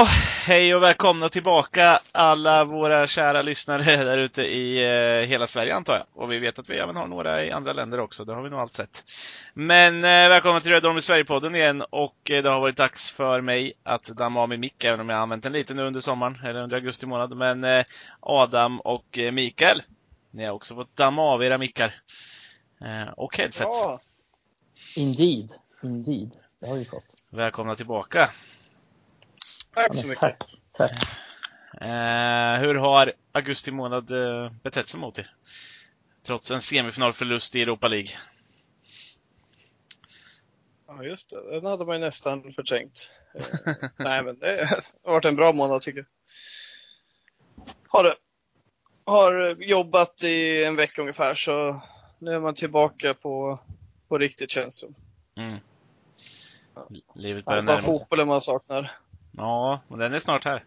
Ja, hej och välkomna tillbaka alla våra kära lyssnare där ute i eh, hela Sverige antar jag. Och vi vet att vi även har några i andra länder också, det har vi nog allt sett. Men eh, välkomna till Red Orm i Sverige-podden igen och eh, det har varit dags för mig att damma av min mick, även om jag har använt den lite nu under sommaren, eller under augusti månad. Men eh, Adam och eh, Mikael, ni har också fått damma av era mickar. Eh, och headsets. Ja, Indeed, indeed. Det har vi fått. Välkomna tillbaka. Tack så mycket. Tack, tack. Eh, hur har augusti månad eh, betett sig mot er? Trots en semifinalförlust i Europa League. Ja, just det. Den hade man ju nästan förträngt. Eh, Nej, men det har varit en bra månad tycker jag. Har, det- har jobbat i en vecka ungefär så nu är man tillbaka på, på riktigt känns det som. Mm. Livet Det börjar är bara närma fotbollen man saknar. Ja, men den är snart här.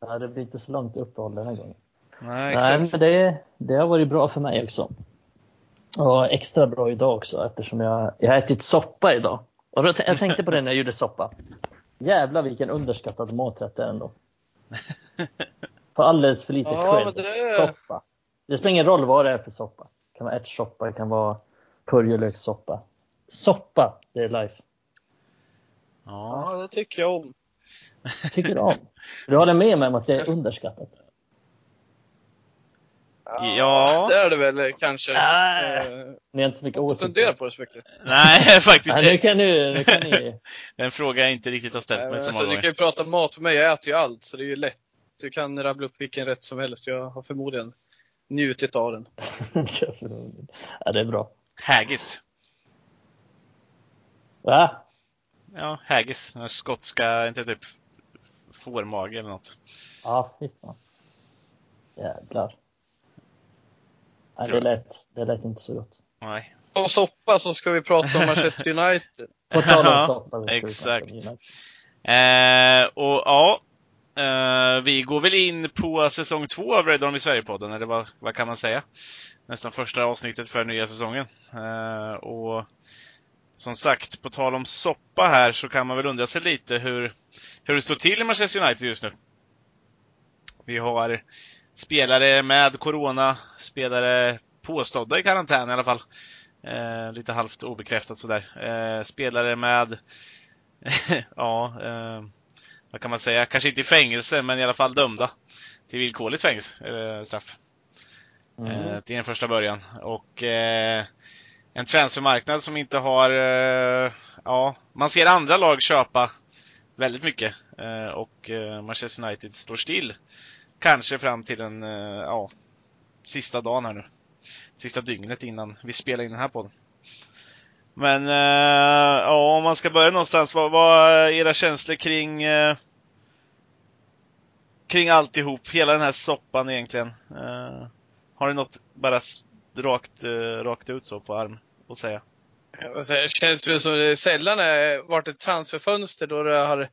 Ja, det blir inte så långt uppehåll den här gången. Nej, Nej, exakt. men det, det har varit bra för mig också. Och extra bra idag också eftersom jag, jag har ätit soppa idag. Och då, jag tänkte på det när jag gjorde soppa. Jävlar vilken underskattad maträtt det är ändå. Får alldeles för lite Ja, cred. det är- Soppa. Det spelar ingen roll vad det är för soppa. Det kan vara ärtsoppa, det kan vara purjolökssoppa. Soppa, det är life. Ja. Ja, det tycker jag om. Tycker du om? Du håller med mig om att det är underskattat? Ja. Det är det väl eh, kanske. Äh. Eh, Ni har inte så mycket åsikter? Fundera på det så mycket. Nej, faktiskt. Nej, nu kan nu kan ni. En fråga jag inte riktigt har ställt Nej, mig så alltså, många du kan ju prata mat för mig, jag äter ju allt så det är ju lätt. Du kan rabbla upp vilken rätt som helst. Jag har förmodligen njutit av den. ja, det är bra. Haggis. Va? Ja, haggis. Skotska, inte typ fårmage eller något. Ja, fy fan. Jävlar. Nej, det lät, det lät inte så gott. Nej. Och soppa så ska vi prata om Manchester United. På tal om soppa så ska vi exakt. prata om United. Eh, och ja, eh, vi går väl in på säsong två av Red Army Sverige-podden, eller vad, vad kan man säga? Nästan första avsnittet för nya säsongen. Eh, och som sagt, på tal om soppa här så kan man väl undra sig lite hur, hur det står till i Manchester United just nu. Vi har spelare med Corona, spelare påstådda i karantän i alla fall. Eh, lite halvt obekräftat sådär. Eh, spelare med ja, eh, vad kan man säga? Kanske inte i fängelse, men i alla fall dömda till villkorligt fängelse, eller straff. Mm. Eh, till en första början. Och eh, en transfermarknad som inte har, eh, ja, man ser andra lag köpa väldigt mycket. Eh, och eh, Manchester United står still. Kanske fram till den, ja, sista dagen här nu. Sista dygnet innan vi spelar in den här podden. Men ja, om man ska börja någonstans, vad, vad är era känslor kring kring alltihop, hela den här soppan egentligen? Har ni något bara rakt, eh, rakt ut så på arm att säga? Säga, Det känns väl som det sällan har varit ett transferfönster då det har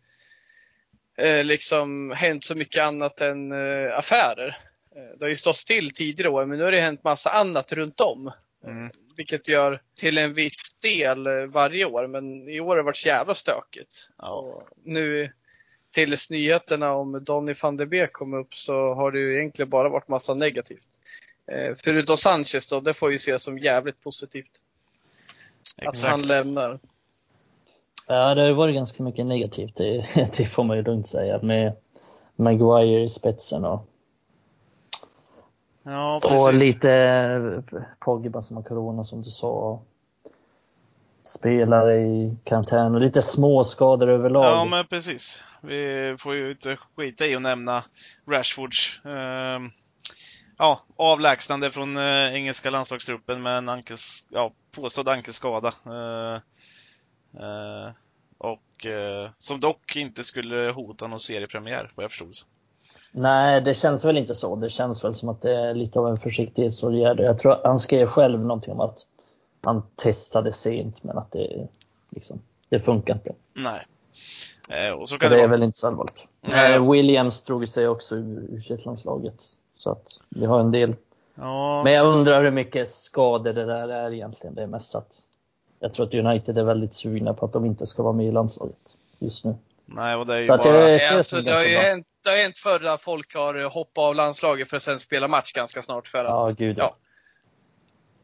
eh, liksom hänt så mycket annat än eh, affärer. Eh, det har ju stått still tidigare år, men nu har det hänt massa annat runt om. Mm. Vilket gör till en viss del eh, varje år, men i år har det varit så jävla stökigt. Ja. Och nu tills nyheterna om Donny van de Beek kom upp så har det ju egentligen bara varit massa negativt. Eh, förutom Sanchez då, det får ju ses som jävligt positivt. Att han lämnar. Ja, det har ju varit ganska mycket negativt, det, det får man ju lugnt säga. Med Maguire i spetsen och, Ja, och precis. lite Pogba som har corona som du sa. Och spelare i karantän och lite små skador överlag. Ja, men precis. Vi får ju inte skita i att nämna Rashfords ehm, ja, avlägsnande från eh, engelska landslagstruppen med en ankels, ja, påstådd ankelskada. Eh, eh, och eh, som dock inte skulle hota någon seriepremiär, vad jag förstod. Nej, det känns väl inte så. Det känns väl som att det är lite av en försiktighetsåtgärd. Jag tror han skrev själv någonting om att han testade sent men att det liksom, det funkar inte. Nej. Eh, och så Så det det är väl inte så allvarligt. Nej. Eh, Williams drog sig också ur U21-landslaget. Så att vi har en del. Ja, Men jag undrar hur mycket skador det där är egentligen. Det är mest att jag tror att United är väldigt sugna på att de inte ska vara med i landslaget just nu. Nej, och det är ju Så bara... ser alltså, det, har ju hänt, det har hänt förr att folk har hoppat av landslaget för att sen spela match ganska snart för att Ja, gud ja. ja.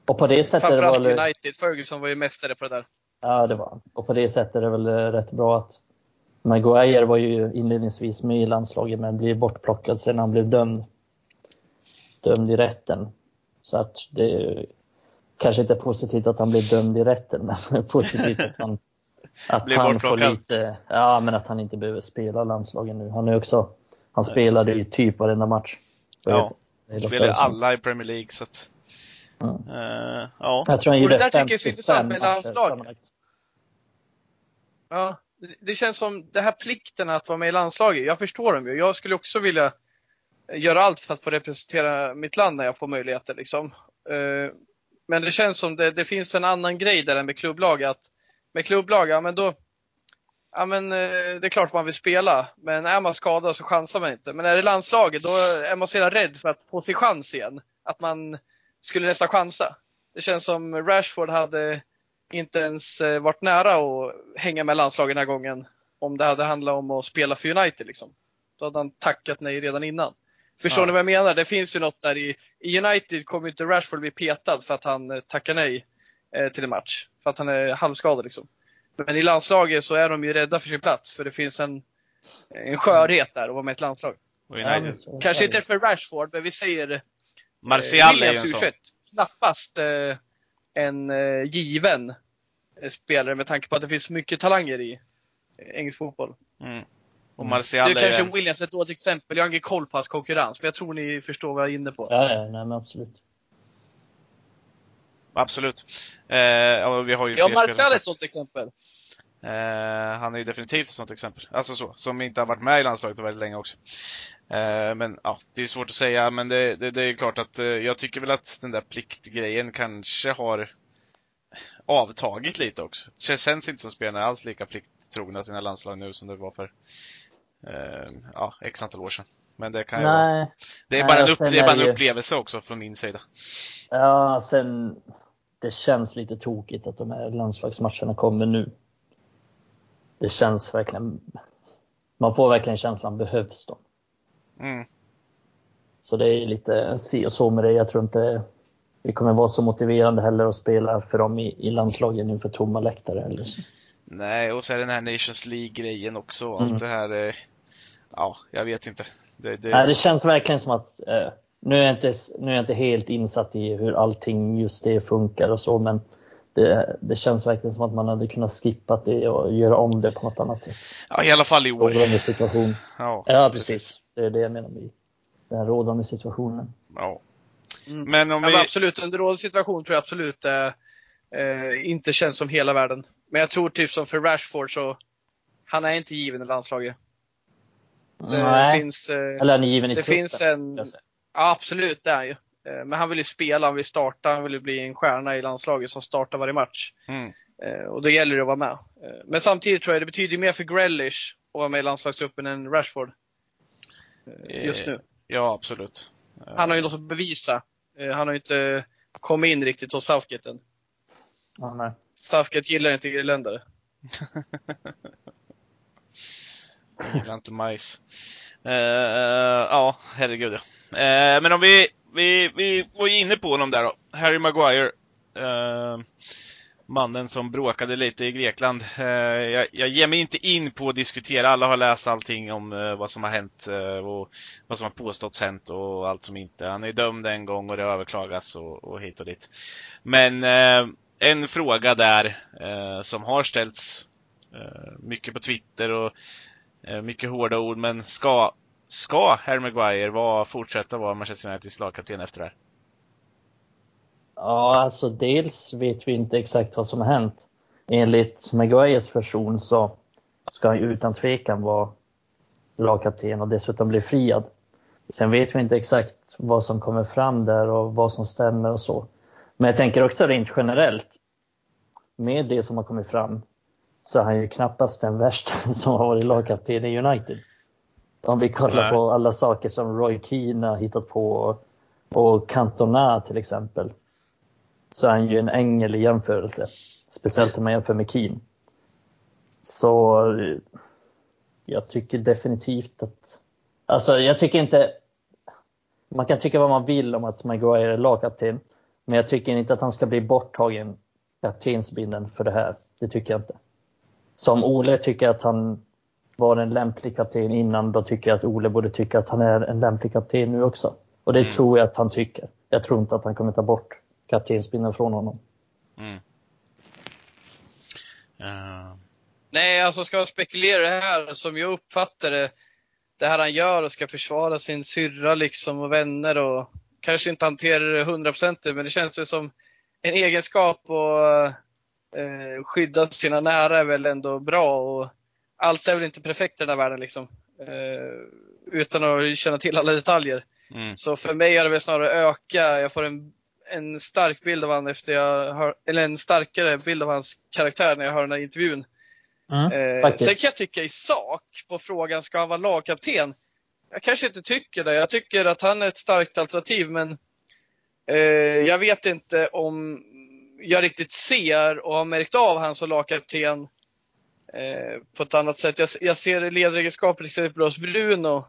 Och på det sättet är det Framförallt väl, United. Ferguson var ju mästare på det där. Ja, det var han. Och på det sättet är det väl eh, rätt bra att Maguire var ju inledningsvis med i landslaget men blev bortplockad sen han blev dömd. Dömd i rätten. Så att det är kanske inte är positivt att han blev dömd i rätten, men positivt att han, att Blev han får lite, ja men att han inte behöver spela landslaget nu. Han är också, han spelade ju typ varenda match. Ja, Det är Spelar därför som- alla i Premier League, så att... Mm. eh, ja. Jag tror han Och det gjorde där tycker jag är 55 så intressant med matcher landslag. sammanlagt. Ja, det- det känns som det här plikten att vara med i landslaget. Jag förstår dem ju. Jag skulle också vilja göra allt för att få representera mitt land när jag får möjligheter. Liksom. Eh, men det känns som det, det finns en annan grej där än med klubblag. Att med klubblag, ja men då Ja men eh, det är klart man vill spela, men är man skadad så chansar man inte. Men är det landslaget, då är man så jävla rädd för att få sin chans igen. Att man skulle nästan chansa. Det känns som Rashford hade inte ens eh, varit nära att hänga med landslaget den här gången. Om det hade handlat om att spela för United liksom. Då hade han tackat nej redan innan. Förstår Ja. ni vad jag menar? Det finns ju något där i, i United kommer inte Rashford bli petad för att han eh, tackar nej eh, till en match. För att han är halvskadad liksom. Men i landslaget så är de ju rädda för sin plats för det finns en, en skörhet där att vara med i ett landslag. United. Kanske inte för Rashford, men vi säger eh, Martial är ju en sån. U21. Knappast eh, en eh, given eh, spelare med tanke på att det finns mycket talanger i eh, engelsk fotboll. Mm. Och Martial Nu är kanske en... Williams är ett dåligt exempel. Jag har ingen koll på hans konkurrens, men jag tror ni förstår vad jag är inne på. Ja, ja, nej men absolut. Absolut. Eh, ja, vi har ju Ja, Martial är ett sånt exempel. Eh, han är ju definitivt ett sånt exempel. Alltså så, som inte har varit med i landslaget på väldigt länge också. Eh, men ja, det är svårt att säga, men det, det, det är klart att eh, jag tycker väl att den där pliktgrejen kanske har avtagit lite också. Det känns inte som spelarna alls lika plikttrogna sina landslag nu som det var för eh, ja, x antal år sedan. Men det kan ju Nej, det är nej, bara en, och upp, det är bara en ju- upplevelse också från min sida. ja sen det känns lite tokigt att de här landslagsmatcherna kommer nu. Det känns verkligen, man får verkligen känslan, behövs de? Mm. Så det är lite si och så med det. Jag tror inte det kommer vara så motiverande heller att spela för dem i, i landslagen inför tomma läktare. Eller så. Nej, och så är det den här Nations League-grejen också. Mm. Allt det här, eh, ja, jag vet inte. Det, det, Nej, det känns verkligen som att, eh, nu, är jag inte, nu är jag inte helt insatt i hur allting just det funkar och så, men det, det känns verkligen som att man hade kunnat skippa det och göra om det på något annat sätt. ja, i alla fall i år. Rådande situation. Ja, Ja, precis. Det är det jag menar med den här rådande situationen. Ja. Mm. Men om Ja, vi... men absolut, under rådande situation tror jag absolut eh, eh, inte känns som hela världen. Men jag tror typ som för Rashford så, han är inte given i landslaget. Det Nej, finns, eh, eller är ni given i det truppen, finns en, ja absolut det är ju. Eh, Men han vill ju spela, han vill starta, han vill ju bli en stjärna i landslaget som startar varje match. Mm. Eh, Och då gäller det att vara med. Men samtidigt tror jag det betyder mer för Grealish att vara med i landslagstruppen än Rashford. Just nu. Ja, absolut. Han har ju något att bevisa. Han har ju inte kommit in riktigt hos Southgate än. Ja, nej. Southgate gillar inte irländare. Jag gillar inte majs. Eh, ja, herregud ja. Eh, men om vi, vi, vi var ju inne på honom där då. Harry Maguire. Eh, mannen som bråkade lite i Grekland. Eh, jag, jag ger mig inte in på att diskutera, alla har läst allting om vad som har hänt och vad som har påståtts hänt och allt som inte. Han är dömd en gång och det överklagas och, och hit och dit. Men en fråga där som har ställts mycket på Twitter och Eh, mycket hårda ord, men ska, ska Harry Maguire vara, fortsätta vara Manchester Uniteds lagkapten efter det här? Ja, alltså dels vet vi inte exakt vad som har hänt. Enligt Maguires version så ska han ju utan tvekan vara lagkapten och dessutom bli friad. Sen vet vi inte exakt vad som kommer fram där och vad som stämmer och så. Men jag tänker också rent generellt, med det som har kommit fram, så är han ju knappast den värsta som har varit lagkapten i United. Om vi kollar Nej. på alla saker som Roy Keane har hittat på och, Cantona till exempel så är han ju en ängel i jämförelse. Speciellt om man jämför med Keane. Så jag tycker definitivt att... Alltså jag tycker inte... Man kan tycka vad man vill om att Maguire är lagkapten. Men jag tycker inte att han ska bli borttagen kaptensbindeln för det här. Det tycker jag inte. Som Ole tycker att han var en lämplig kapten innan, då tycker jag att Ole borde tycka att han är en lämplig kapten nu också. Och det Mm. tror jag att han tycker. Jag tror inte att han kommer ta bort kaptensbindeln från honom. Mm. Eh, Nej, alltså ska jag spekulera det här som jag uppfattar det, det här han gör och ska försvara sin syrra liksom och vänner och kanske inte hantera det hundraprocentigt, men det känns väl som en egenskap och eh, skydda sina nära är väl ändå bra och allt är väl inte perfekt i den här världen liksom. Eh, utan att känna till alla detaljer. mm. Så för mig är det väl snarare öka, jag får en, en stark bild av han efter jag hör, eller en starkare bild av hans karaktär när jag hör den här intervjun. Eh, faktiskt. sen kan jag tycka i sak på frågan, ska han vara lagkapten? Jag kanske inte tycker det. Jag tycker att han är ett starkt alternativ, men eh, jag vet inte om jag riktigt ser och har märkt av han som lagkapten eh, på ett annat sätt. Jag, jag ser ledaregenskaper till exempel hos Bruno.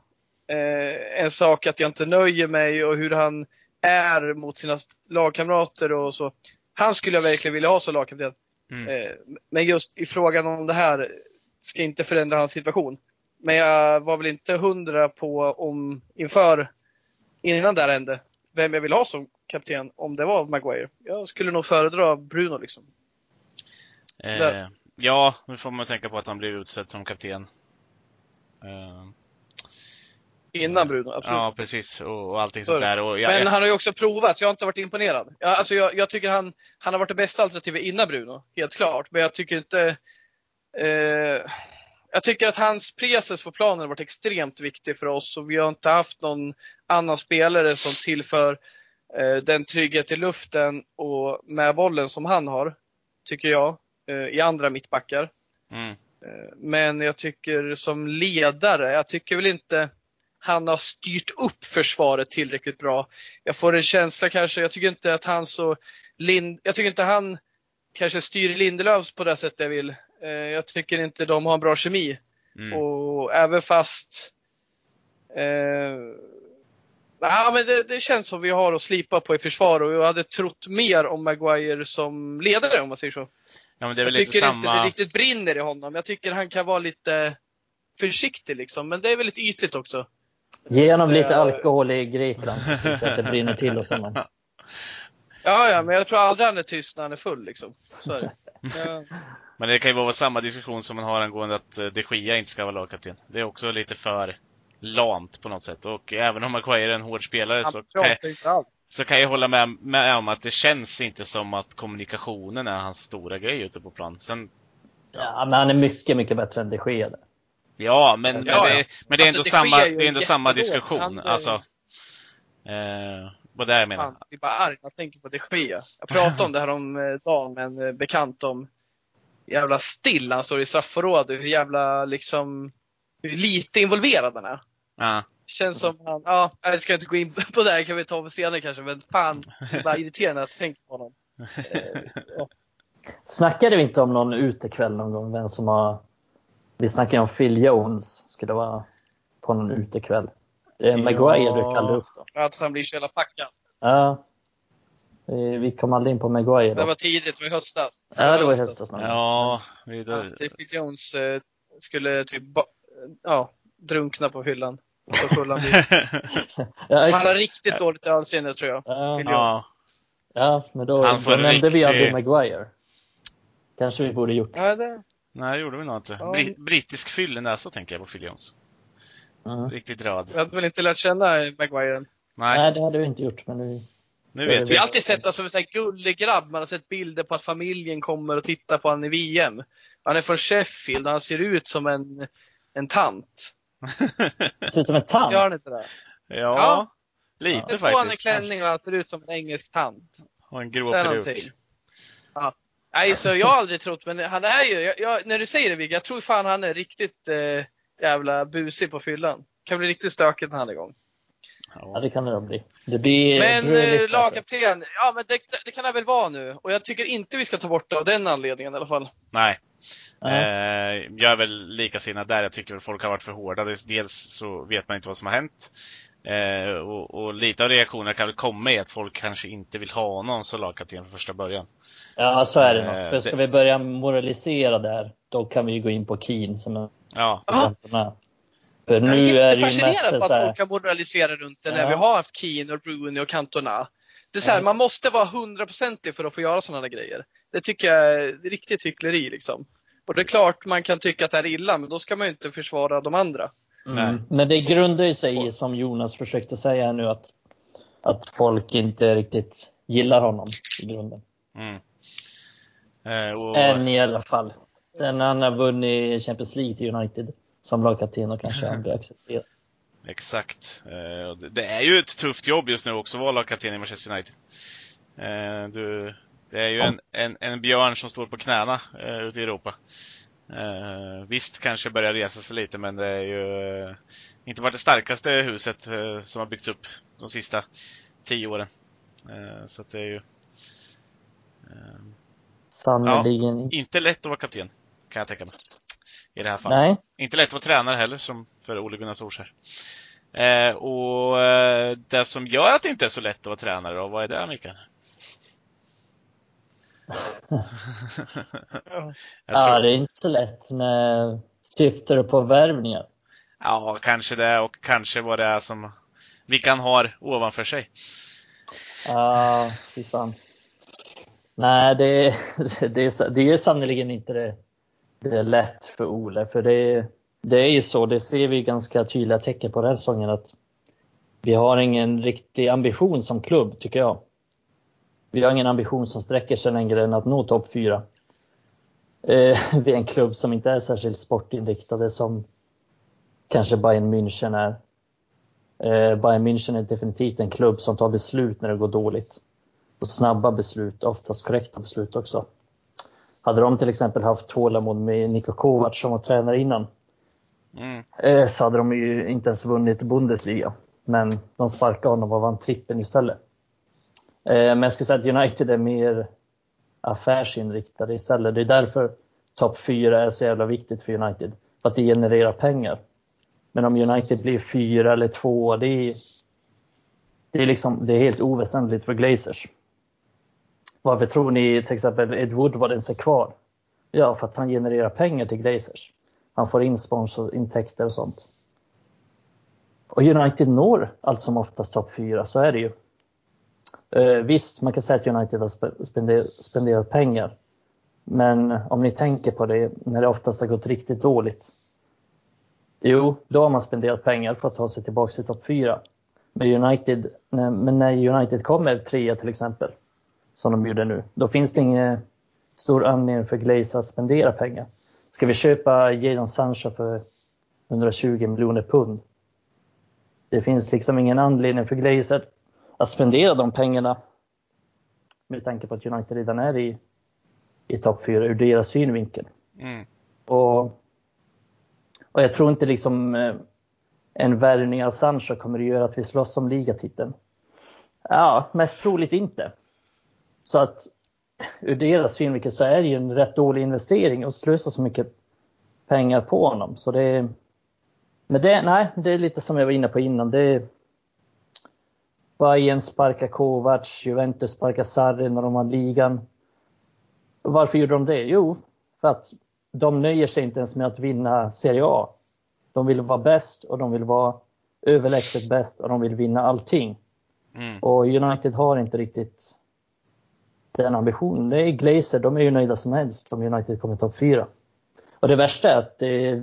Eh, en sak att jag inte nöjer mig och hur han är mot sina lagkamrater och så. Han skulle jag verkligen vilja ha som lagkapten. Mm. Eh, Men just i frågan om det här ska inte förändra hans situation. Men jag var väl inte hundra på om inför, innan det här hände, vem jag vill ha som kapten om det var Maguire. Jag skulle nog föredra Bruno liksom. Eh, ja, nu får man tänka på att han blev utsedd som kapten. Eh, Innan Bruno, absolut. ja, precis. Och, och allting sånt där. Och jag, Men han har ju också provat, så jag har inte varit imponerad. Jag, alltså jag, jag tycker han, han har varit det bästa alternativet innan Bruno, helt klart. Men jag tycker inte... Eh, jag tycker att hans preses på planen har varit extremt viktig för oss och vi har inte haft någon annan spelare som tillför eh, den trygghet i luften och med bollen som han har, tycker jag, eh, i andra mittbackar. mm, Eh, Men jag tycker som ledare, jag tycker väl inte han har styrt upp försvaret tillräckligt bra. Jag får en känsla kanske, jag tycker inte att han så Lind, jag tycker inte han kanske styr Lindelöfs på det sättet jag vill. Eh, Jag tycker inte de har en bra kemi. mm, Och även fast eh, ja, men det, det känns som vi har att slipa på i försvar och jag hade trott mer om Maguire som ledare om man säger så. ja, men det är Jag väl lite tycker inte samma... det riktigt brinner i honom. Jag tycker han kan vara lite försiktig liksom, men det är väldigt ytligt också. Ge honom Det lite är- alkohol i Grekland så att det brinner till hos honom. Ja, ja, men jag tror aldrig han är tyst när han är full liksom. Så är det. Ja. Men det kan ju vara samma diskussion som man har angående att eh, de Gia inte ska vara lagkapten. Det är också lite för lamt på något sätt. Och även om Maguire är en hård spelare så Han kan, jag, så kan jag hålla med, med om att det känns inte som att kommunikationen är hans stora grej ute på plan. Sen, Ja, men han är mycket, mycket bättre än de Gea. där. ja, men, men, Ja, ja. det, men det är Alltså, ändå det samma, ju det är ändå samma diskussion. Han, eh, alltså, eh, vad det är jag menar. Fan, jag blir bara arg när jag tänker på det sker. Jag pratade om det här om eh, dagen med en bekant om jävla still han står i straffområdet. Hur jävla liksom, hur lite involverad han är. Ja. Känns som han, ja, jag ska inte gå in på det här, kan vi ta på senare kanske, men fan, bara irriterande att tänka på honom. Eh, ja. Snackade vi inte om någon utekväll någon gång? Vem som har... Vi snackade om Phil Jones skulle vara på någon utekväll. Det är Maguire Ja. du kallade upp då. Att han blir så jävla packad. Ja. Vi vi kom aldrig in på Maguire Det då. var tidigt, det var i höstas. Ja, det var i höstas någon. Ja, vi, då, Jones eh, skulle typ, ba- ja, drunkna på hyllan. Så full han blir. Ja, Han har riktigt dåligt ölsinne tror jag. Ja, ja, ja, men då, Han får då nämnde vi aldrig Maguire. Kanske vi borde gjort. Ja, det, nej det gjorde vi nog inte. Ja. Bri, brittisk fyllenäsa tänker jag på Phil Jones. Mm. Riktigt röd. jag hade väl inte lärt känna Maguire än. Nej, Nej, det hade vi inte gjort. Men vi... nu vet Vi vi. har alltid sett honom som en sån här gullig grabb. Man har sett bilder på att familjen kommer och tittar på honom i VM. Han är från Sheffield och han ser ut som en, en tant. Ser ut som en tant. Gör han inte det? Ja, Ja. lite Det får han en faktiskt. klänning och han ser ut som en engelsk tant. Och en grå peruk. Ja. Nej, så jag har aldrig trott, men han är ju, jag, jag, när du säger det Vigge, jag tror fan han är riktigt eh, jävla busig på fyllan. Kan bli riktigt stökigt när han är igång. Ja, det kan det nog bli. Det blir... Men det eh, lite- lagkapten, ja men det, det kan det väl vara nu. Och jag tycker inte vi ska ta bort det av den anledningen i alla fall. Nej. Eh, jag är väl likasinnad där. Jag tycker att folk har varit för hårda. Dels så vet man inte vad som har hänt. Eh, och, och, lite av reaktionerna kan väl komma i att folk kanske inte vill ha någon som lagkapten från första början. Ja, så är det nog. Eh, för ska vi börja moralisera där, då kan vi ju gå in på Keen som är ja. För nu jag är, är jättefascinerad på att folk kan moralisera runt det ja. när vi har haft Keen och Rooney och Cantona. Det är så här, man måste vara hundraprocentig för att få göra sådana grejer. Det tycker jag är riktigt hyckleri liksom. Och det är klart man kan tycka att det är illa, men då ska man ju inte försvara de andra. Mm. Men det grundar ju sig i, som Jonas försökte säga nu, att, att folk inte riktigt gillar honom i grunden. Mm. Eh, och... Än i alla fall. Sen när han har vunnit Champions League till United som lagkapten och kanske han blir accepterad. Exakt. Eh, det är ju ett tufft jobb just nu också att vara lagkapten i Manchester United. Eh, du, det är ju en, en, en björn som står på knäna eh, ute i Europa. Eh, visst kanske börjar resa sig lite men det är ju eh, inte varit det starkaste huset eh, som har byggts upp de sista tio åren. Eh, så det är ju eh, Sannerligen. Ja, inte lätt att vara kapten, kan jag tänka mig. I det här fallet. Nej. Inte lätt att vara tränare heller, som för Ole Gunnar Solskjaer. Eh, och eh, det som gör att det inte är så lätt att vara tränare då, vad är det Mikael? ja, det är inte så lätt. Med... Syftar du på värvningar? Ja, kanske det och kanske vad det är som Vilka han har ovanför sig. Ja, fy fan. Nej, det, det, är, det är sannerligen inte det, det är lätt för Ole. För det, det är ju så, det ser vi ganska tydliga tecken på den här säsongen att vi har ingen riktig ambition som klubb, tycker jag. Vi har ingen ambition som sträcker sig längre än att nå topp fyra. Eh, vi är en klubb som inte är särskilt sportinriktade som kanske Bayern München är. Eh, Bayern München är definitivt en klubb som tar beslut när det går dåligt. Och snabba beslut, oftast korrekta beslut också. Hade de till exempel haft tålamod med Niko Kovac som var tränare innan mm. Eh, så hade de ju inte ens vunnit Bundesliga. Men de sparkade honom och vann trippen istället. Eh, men jag skulle säga att United är mer affärsinriktade istället. Det är därför topp 4 är så jävla viktigt för United. För att det genererar pengar. Men om United blir fyra eller två, det är, det är, liksom, det är helt oväsentligt för Glazers. Varför tror ni till exempel Ed Woodward ens är kvar? Ja, för att han genererar pengar till Glazers. Han får in sponsorintäkter och sånt. Och United når allt som oftast topp 4, så är det ju. Eh, visst, man kan säga att United har spenderat pengar. Men om ni tänker på det, när det oftast har gått riktigt dåligt. Jo, då har man spenderat pengar för att ta sig tillbaka till topp 4. Men, United, men när United kommer trea till exempel, som de gjorde nu, då finns det ingen stor anledning för Glaze att spendera pengar. Ska vi köpa Jadon Sancho för 120 miljoner pund? Det finns liksom ingen anledning för Glaze att spendera de pengarna med tanke på att United redan är i, i topp 4 ur deras synvinkel. Mm. Och, och jag tror inte liksom eh, en värvning av Sancho kommer att göra att vi slåss om ligatiteln. Ja, mest troligt inte. Så att ur deras synvinkel så är det ju en rätt dålig investering att slösa så mycket pengar på honom. Så det, men det, nej, det är lite som jag var inne på innan. Det, Bayern sparkar Kovac, Juventus sparkar Sarri när de har ligan. Varför gjorde de det? Jo, för att de nöjer sig inte ens med att vinna Serie A. De vill vara bäst och de vill vara överlägset bäst och de vill vinna allting. Mm. Och United har inte riktigt den ambitionen. Det är Glazer, de är ju nöjda som helst om United kommer topp fyra. Och det värsta är att det,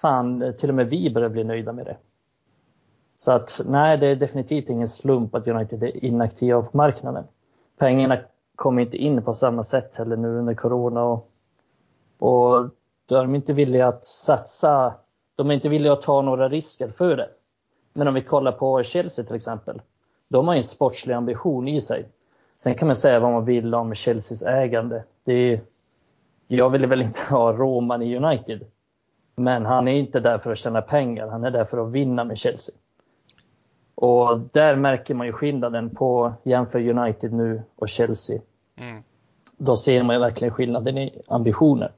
fan, till och med vi börjar bli nöjda med det. Så att nej, det är definitivt ingen slump att United är inaktiva på marknaden. Pengarna kommer inte in på samma sätt heller nu under Corona och, och då är de inte villiga att satsa. De är inte villiga att ta några risker för det. Men om vi kollar på Chelsea till exempel. De har en sportslig ambition i sig. Sen kan man säga vad man vill om Chelseas ägande. Det är, jag vill väl inte ha Roman i United. Men han är inte där för att tjäna pengar, han är där för att vinna med Chelsea. Och där märker man ju skillnaden på jämför United nu och Chelsea. Mm. Då ser man ju verkligen skillnaden i ambitioner.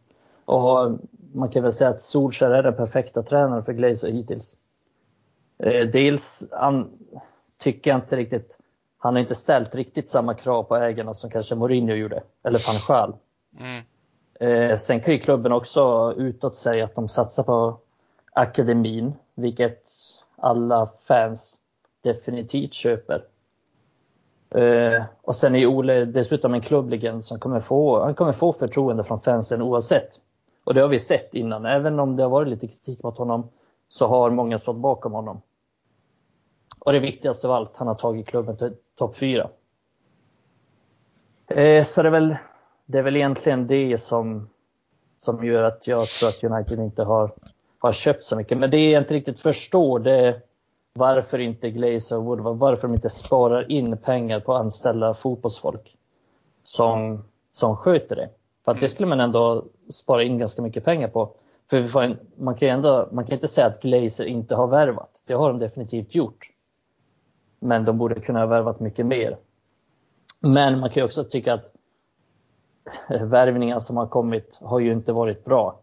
Och man kan väl säga att Solskjaer är den perfekta tränaren för Glazer hittills. Eh, dels han, tycker jag inte riktigt, han har inte ställt riktigt samma krav på ägarna som kanske Mourinho gjorde, eller van Schaal. Mm. Eh, sen kan ju klubben också utåt säga att de satsar på akademin, vilket alla fans definitivt köper. Eh, och sen är Ole dessutom en klubblegend som kommer få, han kommer få förtroende från fansen oavsett. Och det har vi sett innan, även om det har varit lite kritik mot honom så har många stått bakom honom. Och det viktigaste av allt, han har tagit klubben till topp 4. Eh, så det är, väl, det är väl egentligen det som, som gör att jag tror att United inte har, har köpt så mycket. Men det jag inte riktigt förstår det är varför inte Glazer och Woodward, varför de inte sparar in pengar på att anställa fotbollsfolk som, som sköter det. För att det skulle man ändå spara in ganska mycket pengar på. För en, man kan ändå, man kan inte säga att Glazer inte har värvat. Det har de definitivt gjort. Men de borde kunna ha värvat mycket mer. Men man kan ju också tycka att värvningar som har kommit har ju inte varit bra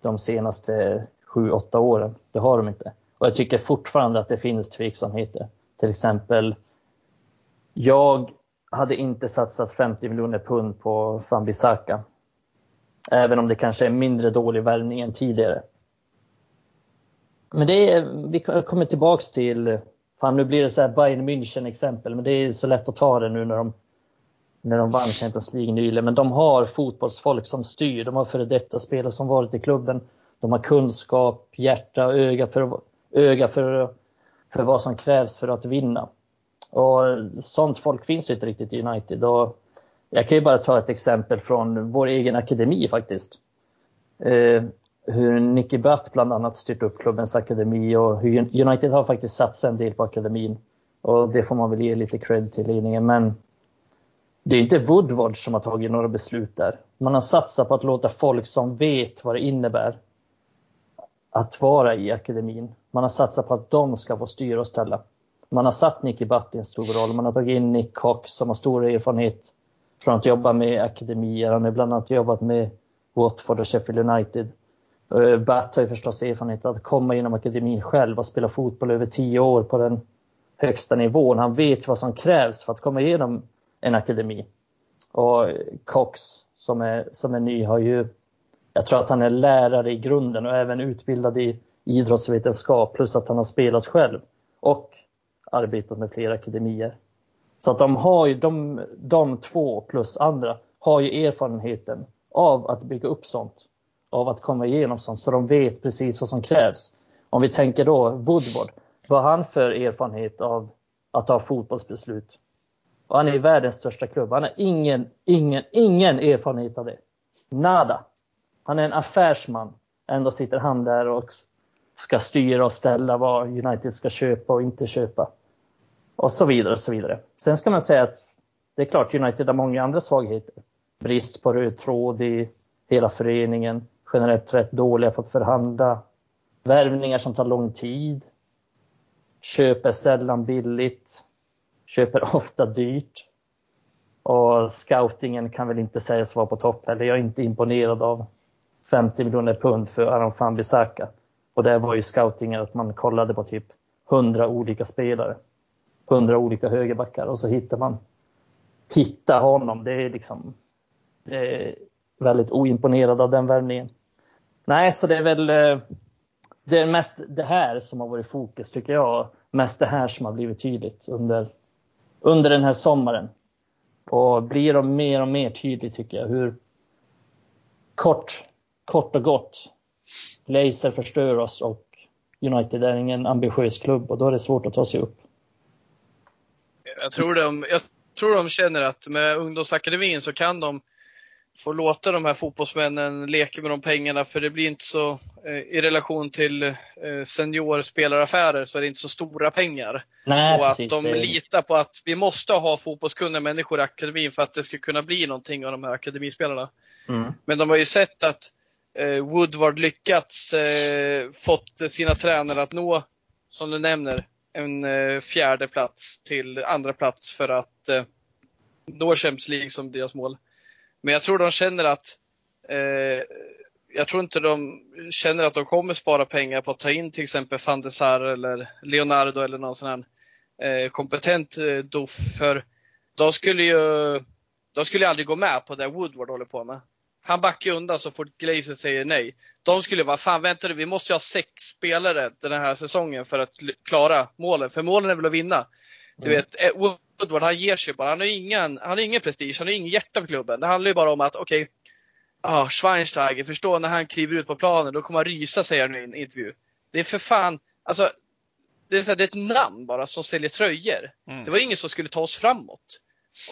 de senaste sju, åtta åren. Det har de inte. Och jag tycker fortfarande att det finns tveksamheter. Till exempel, jag hade inte satsat 50 miljoner pund på Fambisaka. Även om det kanske är mindre dålig värvning än tidigare. Men det är, vi kommer tillbaks till, fan nu blir det så här Bayern München exempel, men det är så lätt att ta det nu när de, när de vann Champions League nyligen. Men de har fotbollsfolk som styr, de har före detta spelare som varit i klubben. De har kunskap, hjärta och öga för, öga för, för vad som krävs för att vinna. Och sånt folk finns ju inte riktigt i United. Och jag kan ju bara ta ett exempel från vår egen akademi faktiskt. Eh, hur Nicky Butt bland annat styrt upp klubbens akademi och hur United har faktiskt satsat en del på akademin. Och det får man väl ge lite cred till ledningen. Men det är inte Woodward som har tagit några beslut där. Man har satsat på att låta folk som vet vad det innebär att vara i akademin. Man har satsat på att de ska få styra och ställa. Man har satt Nicky Butt i en stor roll. Man har tagit in Nick Cox som har stor erfarenhet från att jobba med akademier. Han har bland annat jobbat med Watford och Sheffield United. Eh, Bert har ju förstås erfarenhet att komma genom akademin själv och spela fotboll över tio år på den högsta nivån. Han vet vad som krävs för att komma igenom en akademi. Och Cox som är, som är ny har ju, jag tror att han är lärare i grunden och även utbildad i idrottsvetenskap plus att han har spelat själv. Och arbetat med flera akademier. Så att de har ju, de, de två plus andra har ju erfarenheten av att bygga upp sånt. Av att komma igenom sånt, så de vet precis vad som krävs. Om vi tänker då Woodward, vad har han för erfarenhet av att ta fotbollsbeslut? Och han är världens största klubb. Han har ingen, ingen, ingen erfarenhet av det. Nada. Han är en affärsman. Ändå sitter han där och ska styra och ställa vad United ska köpa och inte köpa. Och så vidare och så vidare. Sen ska man säga att det är klart United har många andra svagheter. Brist på röd tråd i hela föreningen. Generellt rätt dåliga på att förhandla. Värvningar som tar lång tid. Köper sällan billigt. Köper ofta dyrt. Och scoutingen kan väl inte sägas vara på topp heller. Jag är inte imponerad av 50 miljoner pund för Aron van Bissaka. Och det var ju scoutingen att man kollade på typ 100 olika spelare hundra olika högerbackar och så hittar man hitta honom. Det är liksom det är väldigt oimponerad av den värvningen. Nej, så det är väl eh, det är mest det här som har varit fokus tycker jag. Mest det här som har blivit tydligt under, under den här sommaren. Och blir de mer och mer tydligt tycker jag hur kort, kort och gott Laser förstör oss och United är ingen ambitiös klubb och då är det svårt att ta sig upp. Jag tror, de, jag tror de känner att med ungdomsakademin så kan de få låta de här fotbollsmännen leka med de pengarna för det blir inte så, eh, i relation till eh, seniorspelaraffärer så är det inte så stora pengar. Nej, och att precis, de litar på att vi måste ha fotbollskunniga människor i akademin för att det ska kunna bli någonting av de här akademispelarna. Mm. Men de har ju sett att eh, Woodward lyckats eh, fått sina tränare att nå, som du nämner, en eh, fjärde plats till andra plats för att eh, nå Champions League som deras mål. Men jag tror de känner att eh, jag tror inte de känner att de kommer spara pengar på att ta in till exempel van de Sar eller Leonardo eller någon sån här eh, kompetent eh, doff. För de skulle ju de skulle aldrig gå med på det Woodward håller på med. Han backar undan så fort Glazer säger nej. De skulle vara, fan vänta du, vi måste ju ha sex spelare den här säsongen för att klara målen. För målen är väl att vinna. Du mm. vet, eh, Woodward han ger sig bara. Han har ingen, han har ingen prestige, han har ingen hjärta för klubben. Det handlar ju bara om att, okej, okay, ah, Schweinsteiger, förstå när han kliver ut på planen, då kommer han rysa säger han i en intervju. Det är för fan, alltså, det är, så här, det är ett namn bara som säljer tröjor. Mm. Det var ingen som skulle ta oss framåt.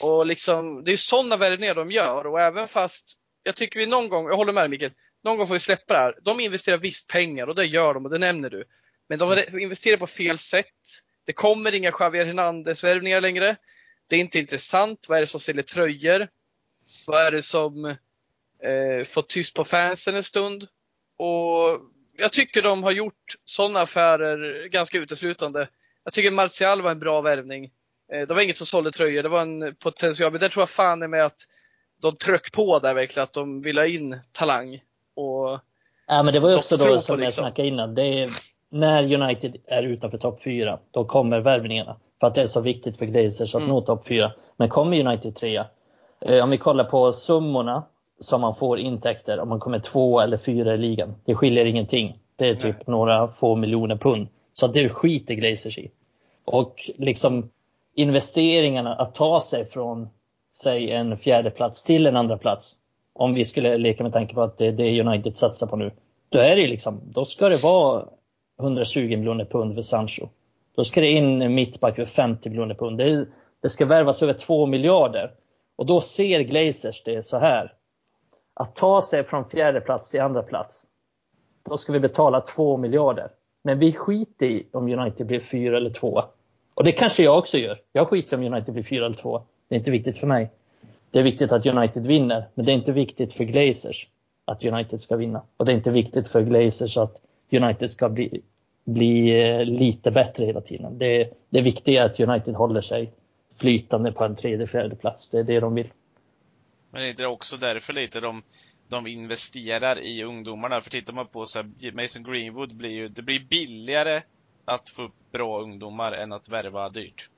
Och liksom, det är sådana värvningar de gör och även fast, jag tycker vi någon gång, jag håller med dig Mikael, någon gång får vi släppa det här. De investerar visst pengar och det gör de och det nämner du. Men de mm. investerar på fel sätt. Det kommer inga Javier Hernandez-värvningar längre. Det är inte intressant. Vad är det som säljer tröjor? Vad är det som eh, får tyst på fansen en stund? Och jag tycker de har gjort sådana affärer ganska uteslutande. Jag tycker Martial var en bra värvning. Eh, det var inget som sålde tröjor, det var en potential. Men det tror jag fan är med att de tryck på där verkligen, att de vill ha in talang. Och ja, men det var ju också då som jag liksom. snackade innan. Det är, när United är utanför topp 4, då kommer värvningarna. För att det är så viktigt för Glazers att mm. nå topp 4. Men kommer United 3 eh, om vi kollar på summorna som man får intäkter om man kommer två eller fyra i ligan. Det skiljer ingenting. Det är typ Nej. några få miljoner pund. Så det skiter Glazers i. Och liksom investeringarna att ta sig från säg en fjärde plats till en andra plats. Om vi skulle leka med tanke på att det är det United satsar på nu. Då är det liksom, då ska det vara 120 miljoner pund för Sancho. Då ska det in en mittback för 50 miljoner pund. Det, det ska värvas över 2 miljarder. Och då ser Glazers det så här. Att ta sig från fjärde plats till andra plats. Då ska vi betala 2 miljarder. Men vi skiter i om United blir fyra eller två. Och det kanske jag också gör. Jag skiter om United blir fyra eller två. Det är inte viktigt för mig. Det är viktigt att United vinner, men det är inte viktigt för Glazers att United ska vinna. Och det är inte viktigt för Glazers att United ska bli, bli eh, lite bättre hela tiden. Det, det viktiga är att United håller sig flytande på en tredje, fjärde plats. Det är det de vill. Men är det också därför lite de, de investerar i ungdomarna? För tittar man på så här, Mason Greenwood blir ju, det blir billigare att få upp bra ungdomar än att värva dyrt.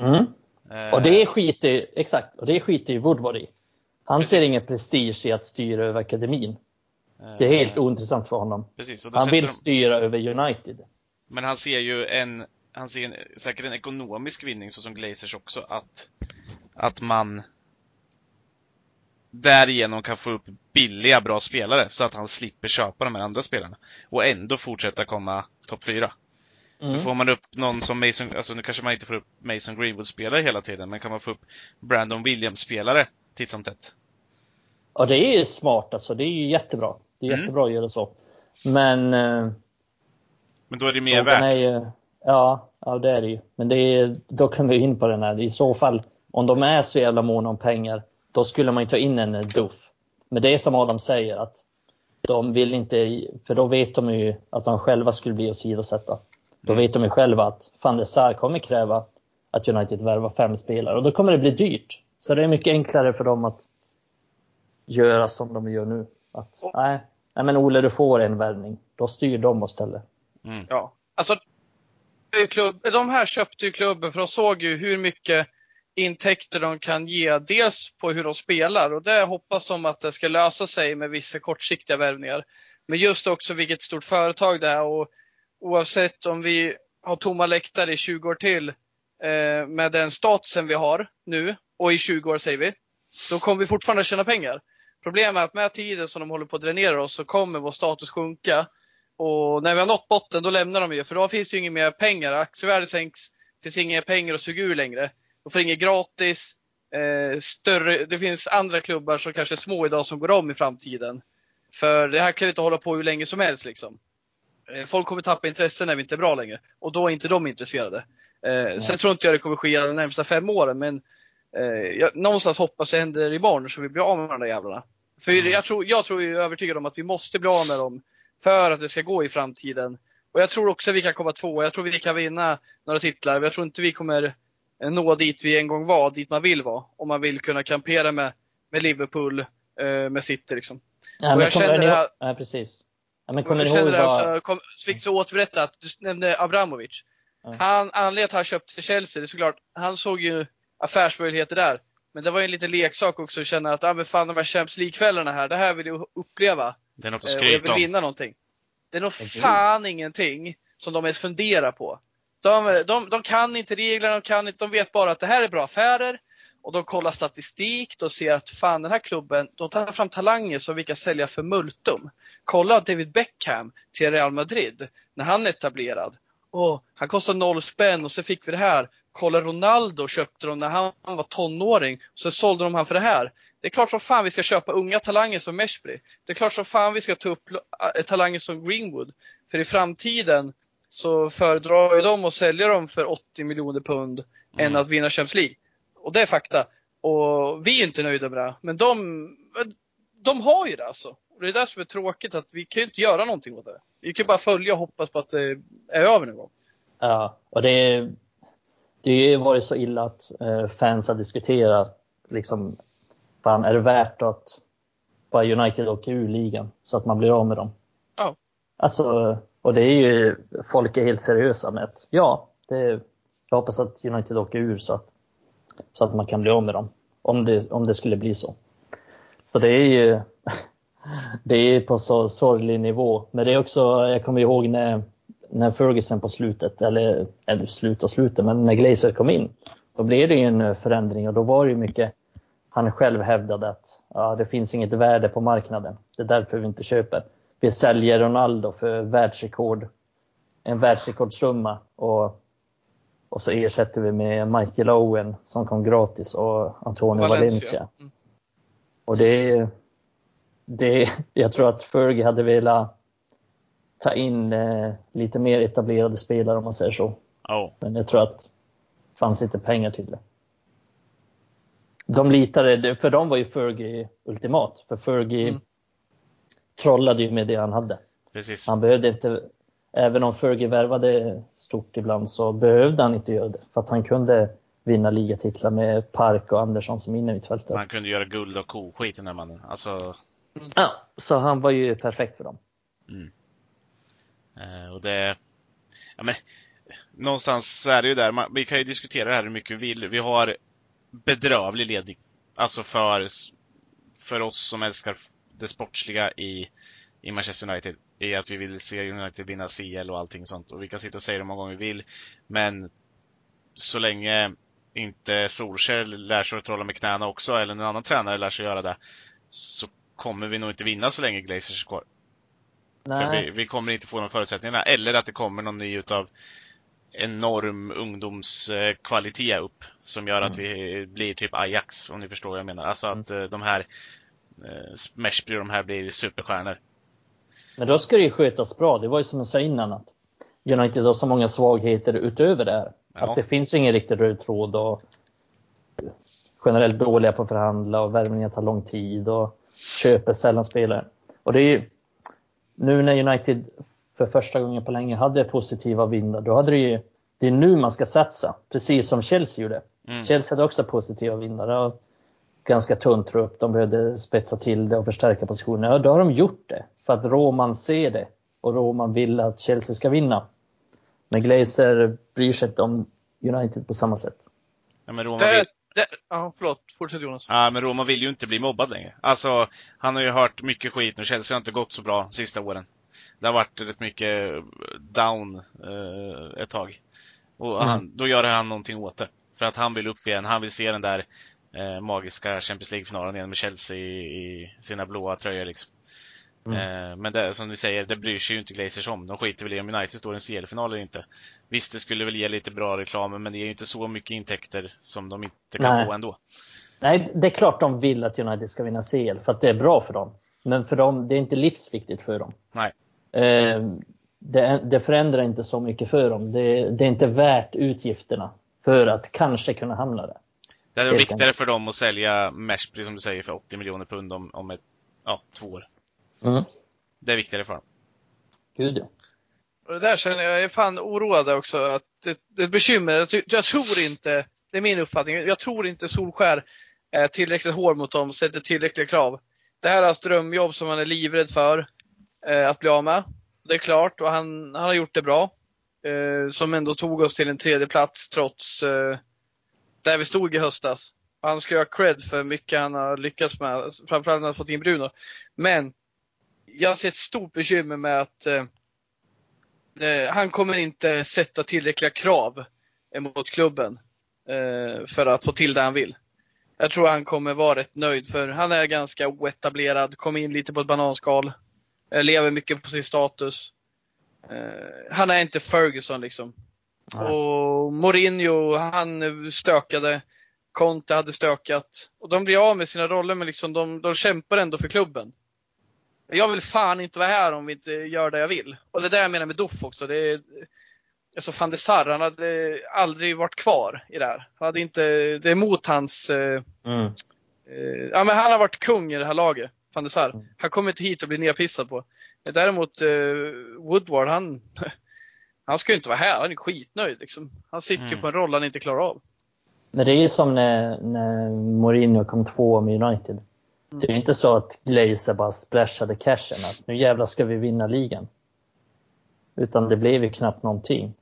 Mm. Eh. Och det skiter exakt, och det skiter ju Woodward i. Han Precis. ser ingen prestige i att styra över akademin. Det är helt eh. ointressant för honom. Precis, han vill de... styra över United. Men han ser ju en, han ser en, säkert en ekonomisk vinning så som Glazers också, att, att man därigenom kan få upp billiga, bra spelare så att han slipper köpa de här andra spelarna. Och ändå fortsätta komma topp 4. Mm. Då får man upp någon som Mason, alltså nu kanske man inte får upp Mason Greenwood-spelare hela tiden, men kan man få upp Brandon Williams-spelare titt som tätt? Ja, det är ju smart alltså. Det är ju jättebra. Det är mm. jättebra att göra så. Men... Eh, men då är det mer värt? Ju, ja, ja, det är det ju. Men det är, då kan vi in på den här. I så fall, om de är så jävla måna om pengar, då skulle man ju ta in en duff. Men det är som Adam säger, att de vill inte, för då vet de ju att de själva skulle bli åsidosatta. Då vet de ju själva att van der Sar kommer kräva att United värvar fem spelare och då kommer det bli dyrt. Så det är mycket enklare för dem att göra som de gör nu. Att, nej, nej men Ole du får en värvning. Då styr de istället. Mm. Ja, alltså de här köpte ju klubben för de såg ju hur mycket intäkter de kan ge. Dels på hur de spelar och det hoppas de att det ska lösa sig med vissa kortsiktiga värvningar. Men just också vilket stort företag det är och oavsett om vi har tomma läktare i 20 år till eh, med den statusen vi har nu och i 20 år säger vi, då kommer vi fortfarande tjäna pengar. Problemet är att med tiden som de håller på att dränera oss så kommer vår status sjunka. Och när vi har nått botten då lämnar de ju, för då finns det ju inga mer pengar. Aktievärdet sänks, det finns inga pengar att suga ur längre. De får inget gratis. Eh, större, det finns andra klubbar som kanske är små idag som går om i framtiden. För det här kan inte hålla på hur länge som helst liksom. Eh, folk kommer tappa intresse när vi inte är bra längre. Och då är inte de intresserade. Eh, sen tror inte jag det kommer ske de närmsta fem åren, men eh, jag, någonstans hoppas det händer imorgon så vi blir av med de där jävlarna. För mm. jag, tror, jag tror, jag är övertygad om att vi måste bli av med dem för att det ska gå i framtiden. Och jag tror också att vi kan komma två. Jag tror vi kan vinna några titlar. Jag tror inte vi kommer eh, nå dit vi en gång var, dit man vill vara. Om man vill kunna kampera med, med Liverpool, eh, med City liksom. Ja, Och jag känner ni att- Ja, precis. Ja, men kommer jag känner det också, kom, fick så återberätta att du nämnde Abramovic. Ja. Han, anledningen till att han köpte Chelsea, det är såklart, han såg ju affärsmöjligheter där. Men det var ju en liten leksak också att känna att, ah, men fan de här Champions League-kvällarna här, det här vill jag uppleva. Det är något att Eh, och jag skryta vill om. vinna någonting. Det är nog fan ingenting som de ens funderar på. De, de, de kan inte reglerna, de, kan inte, de vet bara att det här är bra affärer. Och de kollar statistik, de ser att fan den här klubben, de tar fram talanger som vi kan sälja för multum. Kolla David Beckham till Real Madrid, när han är etablerad. Åh, han kostar noll spänn och så fick vi det här. Kolla Ronaldo köpte de när han var tonåring, så sålde de han för det här. Det är klart som fan vi ska köpa unga talanger som Meshbri. Det är klart som fan vi ska ta upp äh, talanger som Greenwood. För i framtiden så föredrar ju de att sälja dem för 80 miljoner pund Mm. än att vinna Champions League. Och det är fakta. Och vi är inte nöjda med det. Men de, de har ju det alltså. Och det är det som är tråkigt att vi kan ju inte göra någonting åt det. Vi kan bara följa och hoppas på att det är över någon gång. Ja, och det, det har ju varit så illa att eh, fans har diskuterat liksom, fan är det värt att bara United åker ur ligan så att man blir av med dem? Ja. Alltså, och det är ju, folk är helt seriösa med att ja, det, jag hoppas att United åker ur så att, så att man kan bli av med dem. Om det, om det skulle bli så. Så det är ju, det är på så sorglig nivå. Men det är också, jag kommer ihåg när, när Ferguson på slutet, eller, eller slut och slutet, men när Glazer kom in, då blev det ju en förändring och då var det ju mycket, han själv hävdade att ja, det finns inget värde på marknaden. Det är därför vi inte köper. Vi säljer Ronaldo för världsrekord, en världsrekordsumma och, och så ersätter vi med Michael Owen som kom gratis och Antonio Valencia. Mm. Och det är, det jag tror att Fergie hade velat ta in eh, lite mer etablerade spelare om man säger så. Ja. Men jag tror att det fanns inte pengar till det. De litade, för dem var ju Fergie ultimat. För Fergie Mm. trollade ju med det han hade. Precis. Han behövde inte, även om Fergie värvade stort ibland så behövde han inte göra det. För att han kunde vinna ligatitlar med Park och Andersson som innermittfältare. Man kunde göra guld och koskit den där mannen. Alltså, Ja, så han var ju perfekt för dem. eh, Eh, och det... Ja, men, någonstans så är det ju där, man, vi kan ju diskutera det här hur mycket vi vill. Vi har bedrövlig ledning. Alltså för, för oss som älskar det sportsliga i, i Manchester United. I att vi vill se United vinna CL och allting sånt. Och vi kan sitta och säga det hur många gånger vi vill. Men så länge inte Solskjaer lär sig att trolla med knäna också, eller någon annan tränare lär sig göra det, så kommer vi nog inte vinna så länge Glazers är kvar. Vi, vi kommer inte få de förutsättningarna. Eller att det kommer någon ny utav enorm ungdomskvalitet upp som gör att vi blir typ Ajax, om ni förstår vad jag menar. Alltså att eh, de här eh, Meshbry och de här blir superstjärnor. Men då ska det ju skötas bra. Det var ju som jag sa innan att United har så många svagheter utöver det här. Ja. Att det finns ingen riktig röd tråd och generellt dåliga på att förhandla och värvningar tar lång tid och köper sällan spelare. Och det är ju nu när United för första gången på länge hade positiva vindar, då hade det ju det är nu man ska satsa, precis som Chelsea gjorde. Mm. Chelsea hade också positiva vindar. Ganska tunn trupp, de behövde spetsa till det och förstärka positionen. Ja, då har de gjort det, för att Roman ser det och Roman vill att Chelsea ska vinna. Men Glazer bryr sig inte om United på samma sätt. Ja, men Roma Det, vill, det, ja, förlåt. Fortsätt Jonas. ja, men Roma vill ju inte bli mobbad längre. Alltså, han har ju hört mycket skit nu. Chelsea har inte gått så bra sista åren. Det har varit rätt mycket down eh, ett tag. Och han, då gör han någonting åt det. För att han vill upp igen. Han vill se den där eh, magiska Champions League-finalen igen med Chelsea i, i sina blåa tröjor liksom. Eh, men det, som ni säger, det bryr sig ju inte Glazers om. De skiter väl i om United står i en CL-final eller inte. Visst, det skulle väl ge lite bra reklam, men det ger ju inte så mycket intäkter som de inte kan Nej. få ändå. Nej, det är klart de vill att United ska vinna CL för att det är bra för dem. Men för dem, det är inte livsviktigt för dem. Nej. Eh, det, det förändrar inte så mycket för dem. Det, det är inte värt utgifterna för att kanske kunna hamna där. Det är viktigare för dem att sälja Meshbry som du säger för 80 miljoner pund om, om ett, ja, två år. Mm. Det är viktigare för dem. Gud ja. Och det där känner jag, jag är fan oroad också. Att det, det är ett bekymmer. Jag, jag tror inte, det är min uppfattning, jag tror inte Solskär är tillräckligt hård mot dem, sätter tillräckliga krav. det här är hans drömjobb som han är livrädd för eh, att bli av med. Det är klart, och han, han har gjort det bra. Eh, som ändå tog oss till en tredje plats trots eh, där vi stod i höstas. Han ska ha cred för mycket han har lyckats med, framförallt när han har fått in Bruno. Men jag ser ett stort bekymmer med att eh, eh, han kommer inte sätta tillräckliga krav mot klubben eh, för att få till det han vill. Jag tror han kommer vara rätt nöjd för han är ganska oetablerad, kom in lite på ett bananskal, eh, lever mycket på sin status. Eh, han är inte Ferguson liksom. Nej. Och Mourinho, han stökade. Conte hade stökat. Och de blir av med sina roller men liksom de, de kämpar ändå för klubben. Jag vill fan inte vara här om vi inte gör det jag vill. Och det är det jag menar med Doff också. Det är, alltså van de Sar, han hade aldrig varit kvar i det här. Han hade inte, det är emot hans, eh, mm. eh, ja men han har varit kung i det här laget, van de Sar. Mm. Han kommer inte hit och blir nedpissad på. Däremot eh, Woodward, han, han ska ju inte vara här, han är skitnöjd liksom. Han sitter ju mm. på en roll han inte klarar av. Men det är ju som när, när Mourinho kom två med United. Det är inte så att Glazer bara splashade cashen, att nu jävlar ska vi vinna ligan. Utan det blev ju knappt någonting.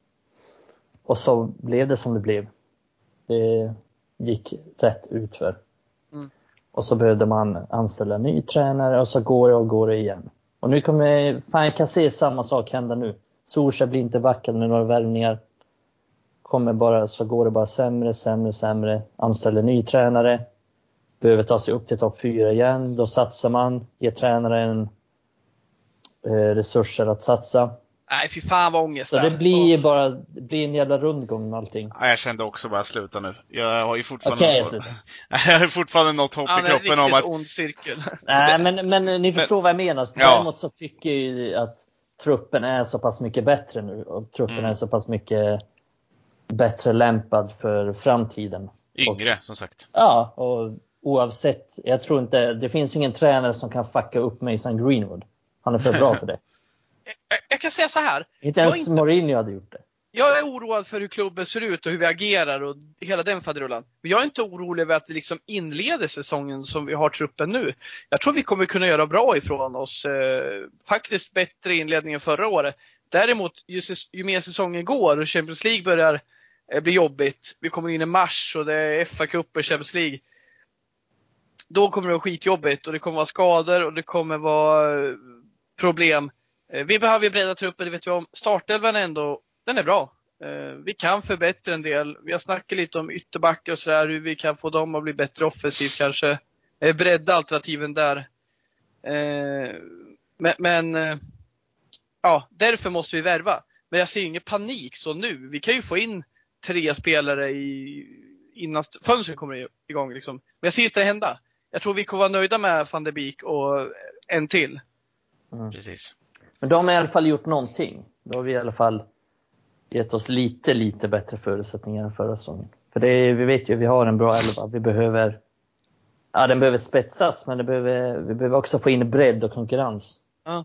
Och så blev det som det blev. Det gick rätt utför. Mm. Och så behövde man anställa en ny tränare och så går det och går det igen. Och nu kommer, fan jag kan se samma sak hända nu. Solskjaer blir inte backad med några värvningar. Kommer bara, så går det bara sämre, sämre, sämre. Anställer ny tränare. Behöver ta sig upp till topp 4 igen. Då satsar man, ger tränaren eh, resurser att satsa. Nej, fy fan vad ångest Så det blir oh. bara, det blir en jävla rundgång med allting. Ja, jag kände också bara sluta nu. Jag har ju fortfarande, okay, något, jag har fortfarande något hopp ja, i kroppen om att... ond cirkel. Nej, men, men ni förstår men, vad jag menar. Ja. Däremot så tycker jag att truppen är så pass mycket bättre nu och truppen mm. är så pass mycket bättre lämpad för framtiden. Yngre, och, som sagt. Ja, och oavsett. Jag tror inte, det finns ingen tränare som kan fucka upp Mason Greenwood. Han är för bra för det. jag kan säga så här. Inte ens inte, Mourinho hade gjort det. Jag är oroad för hur klubben ser ut och hur vi agerar och hela den faderullan. Men jag är inte orolig över att vi liksom inleder säsongen som vi har truppen nu. Jag tror vi kommer kunna göra bra ifrån oss. Eh, faktiskt bättre inledning än förra året. Däremot, ju, ju mer säsongen går och Champions League börjar eh, bli jobbigt. Vi kommer in i mars och det är FA-cup och Champions League. Då kommer det vara skitjobbigt och det kommer vara skador och det kommer vara eh, problem. Eh, vi behöver bredda truppen, det vet vi om. Startelvan ändå, den är bra. Eh, vi kan förbättra en del. Vi har snackat lite om ytterbackar och sådär, hur vi kan få dem att bli bättre offensivt kanske. Bredda alternativen där. Men, men ja, därför måste vi värva. Men jag ser ingen panik så nu. Vi kan ju få in tre spelare i, innan fönstret kommer igång. Liksom. Men jag ser inte det hända. Jag tror vi kommer vara nöjda med van der Beek och en till. Mm. Precis. Men de har i alla fall gjort någonting. Då har vi i alla fall gett oss lite, lite bättre förutsättningar än förra säsongen. För det är, vi vet ju, vi har en bra elva. Vi behöver, ja den behöver spetsas, men det behöver, vi behöver också få in bredd och konkurrens. Ja.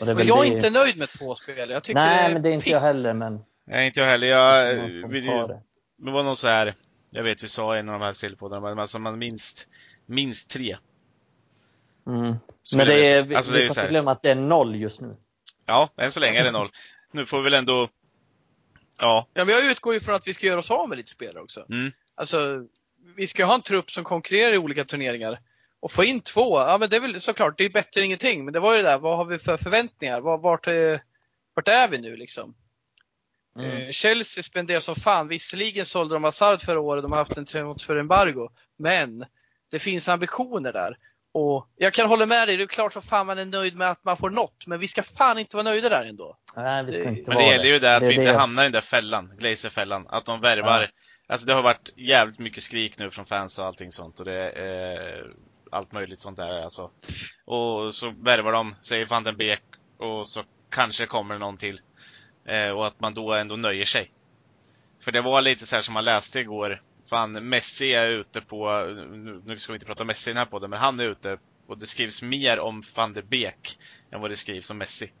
Och men jag är det... inte nöjd med två spelare. Jag tycker Nej, det är men det är inte piss. jag heller. Men... Nej, inte jag heller. Jag, vi, det. det var nog så här, jag vet vi sa i en av de här sillepoddarna, men alltså man minst, minst tre Mm. Men det är, alltså, vi får inte glömma att det är noll just nu. Ja, än så länge är det noll. Nu får vi väl ändå, ja. Ja, men jag utgår ju från att vi ska göra oss av med lite spelare också. Mm. Alltså, vi ska ha en trupp som konkurrerar i olika turneringar. Och få in två, ja men det är väl såklart, det är bättre än ingenting. Men det var ju det där, vad har vi för förväntningar? Vart är, vart är vi nu liksom? Mm. Eh, Chelsea spenderar som fan. Visserligen sålde de Hazard förra året, de har haft en embargo. Men det finns ambitioner där. Och jag kan hålla med dig, det är klart som fan man är nöjd med att man får något, men vi ska fan inte vara nöjda där ändå. Nej, vi ska inte men det gäller ju det att det vi inte det. hamnar i den där fällan, Glazer-fällan. Att de värvar. Ja. Alltså det har varit jävligt mycket skrik nu från fans och allting sånt och det är allt möjligt sånt där alltså. Och så värvar de, säger van den Beek och så kanske kommer någon till. Eh, och att man då ändå nöjer sig. För det var lite så här som man läste igår Fan, Messi är ute på, nu ska vi inte prata Messi i den här podden, men han är ute och det skrivs mer om van de Beek än vad det skrivs om Messi.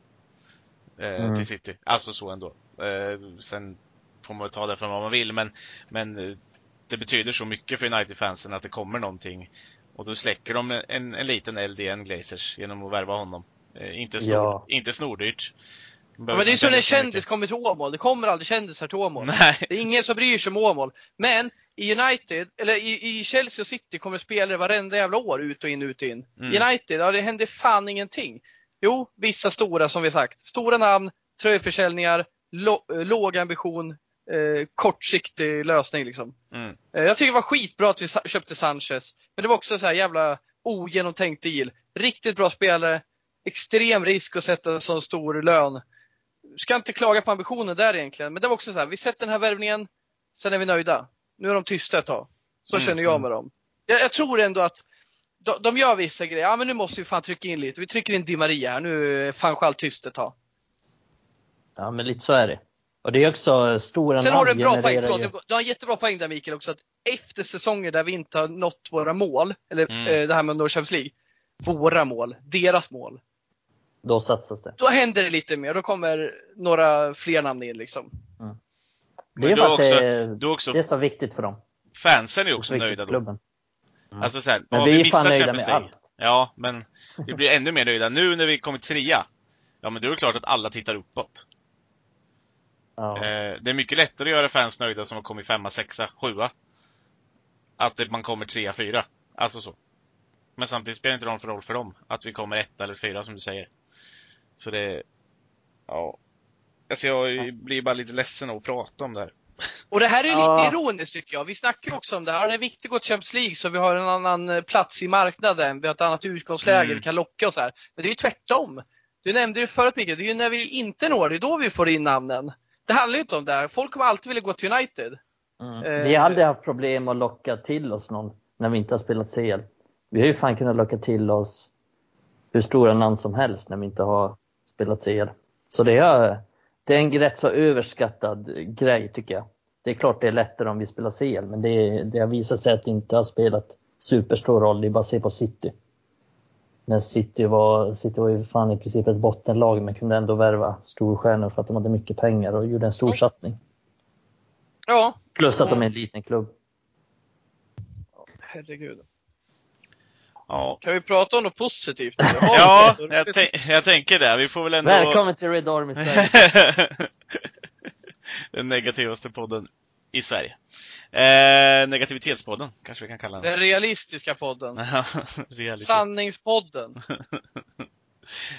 Eh, mm. Till City. Alltså så ändå. Eh, sen får man ta det för vad man vill, men, men eh, det betyder så mycket för United-fansen att det kommer någonting. Och då släcker de en, en liten eld igen, Glazers, genom att värva honom. Eh, inte, snor, Ja. inte snordyrt. Ja, men det är som när en kändis kommer till Åmål. Det kommer aldrig kändisar till Åmål. Nej. Det är ingen som bryr sig om Åmål. Men i United, eller i, i Chelsea och City kommer spelare varenda jävla år ut och in, ut och in. Mm. United, ja det händer fan ingenting. Jo, vissa stora som vi sagt. Stora namn, tröjförsäljningar, lo, eh, låg ambition, eh, kortsiktig lösning liksom. Mm. Eh, jag tycker det var skitbra att vi köpte Sanchez. Men det var också så här jävla ogenomtänkt deal. Riktigt bra spelare, extrem risk att sätta sån stor lön. Ska inte klaga på ambitionen där egentligen, men det var också så här, vi sätter den här värvningen, sen är vi nöjda. Nu är de tysta ett tag. Så Mm, känner jag med dem. Jag, jag tror ändå att de, de gör vissa grejer. Ja men nu måste vi fan trycka in lite. Vi trycker in Di Maria här. Nu är fan allt tyst ett tag. Ja, men lite så är det. Och det är också stora Sen har du en bra poäng, förlåt, ju- du har en jättebra poäng där Mikael också. Att efter säsonger där vi inte har nått våra mål, eller Mm. eh, det här med Norrköpings League. Våra mål, deras mål. Då satsas det. Då händer det lite mer. Då kommer några fler namn in liksom. Det är för också, det, är- också, det är så viktigt för dem. fansen är är också så viktigt nöjda då. klubben. Alltså så här, Men ja, vi är missar fan nöjda Champions med League. allt. Ja, men vi blir ännu mer nöjda. Nu när vi kommer trea, ja men då är det klart att alla tittar uppåt. Ja. Eh, det är mycket lättare att göra fans nöjda som har kommit femma, sexa, sjua. Att man kommer trea, fyra. Alltså så. Men samtidigt spelar det inte någon för roll för dem. Att vi kommer etta eller fyra som du säger. Så det, ja. Alltså jag blir bara lite ledsen att prata om det här. Och det här är Ja. lite ironiskt tycker jag. Vi snackar också om det här. Det är viktigt att gå till Champions League så vi har en annan eh, plats i marknaden. Vi har ett annat utgångsläge, Mm. vi kan locka och så här. Men det är ju tvärtom. Du nämnde det förut Mikael, det är ju när vi inte når det, då vi får in namnen. Det handlar ju inte om det här. Folk kommer alltid vilja gå till United. Mm. Eh, Vi har aldrig haft problem att locka till oss någon när vi inte har spelat CL. Vi har ju fan kunnat locka till oss hur stora namn som helst när vi inte har spelat CL. Så det är, det är en rätt så överskattad grej tycker jag. Det är klart det är lättare om vi spelar CL, men det, det har visat sig att det inte har spelat superstor roll. Det är bara att se på City. Men City var, City var ju fan i princip ett bottenlag men kunde ändå värva storstjärnor för att de hade mycket pengar och gjorde en stor satsning. Ja, Plus att de är en liten klubb. herregud. Ja. Kan vi prata om något positivt? Ja, jag, tän- jag tänker det. Vi får väl ändå... Välkommen till Red Army Sverige. Den negativaste podden i Sverige. Eh, negativitetspodden, kanske vi kan kalla den. Den realistiska podden. Reality. Sanningspodden.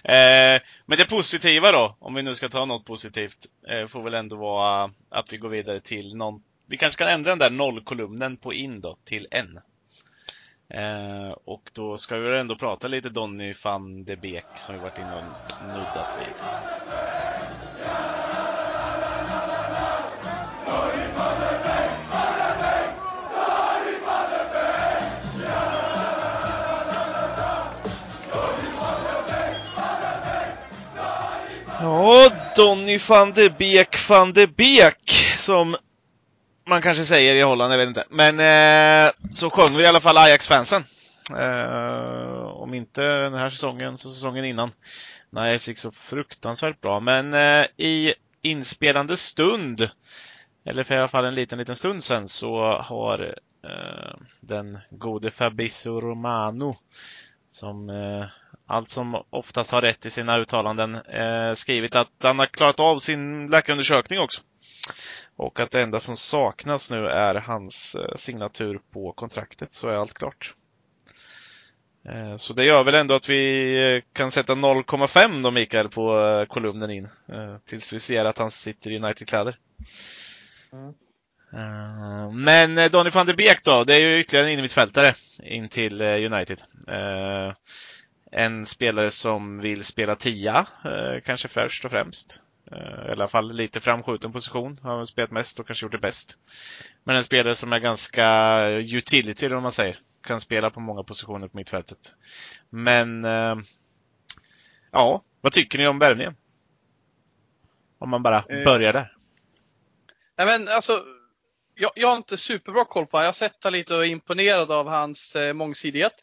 Eh, men det positiva då, om vi nu ska ta något positivt, eh, får väl ändå vara att vi går vidare till någon Vi kanske kan ändra den där nollkolumnen på in då, till en. Eh, och då ska vi väl ändå prata lite Donny van de Beek som vi varit inne och nuddat vid. Ja, Donny van de Beek van de Beek som man kanske säger i Holland, jag vet inte. Men eh, så sjöng vi i alla fall Ajax-fansen. Eh, om inte den här säsongen så säsongen innan. Nej, Ajax gick så fruktansvärt bra. Men eh, i inspelande stund, eller för i alla fall en liten, liten stund sen, så har eh, den gode Fabrizio Romano som eh, allt som oftast har rätt i sina uttalanden eh, skrivit att han har klarat av sin läkarundersökning också. Och att det enda som saknas nu är hans eh, signatur på kontraktet, så är allt klart. Eh, så det gör väl ändå att vi eh, kan sätta 0,5 då Mikael på kolumnen in. Tills vi ser att han sitter i United-kläder. Mm. Men Donny van de Beek då, det är ju ytterligare en innermittfältare in till United. En spelare som vill spela tia, kanske först och främst. Eh, I alla fall lite framskjuten position, har han spelat mest och kanske gjort det bäst. Men en spelare som är ganska utility, vad man säger. Kan spela på många positioner på mittfältet. Men, eh, ja, vad tycker ni om värvningen? Om man bara Eh, börjar där. Nej men alltså, jag, jag har inte superbra koll på honom. Jag har sett honom lite och är imponerad av hans eh, mångsidighet.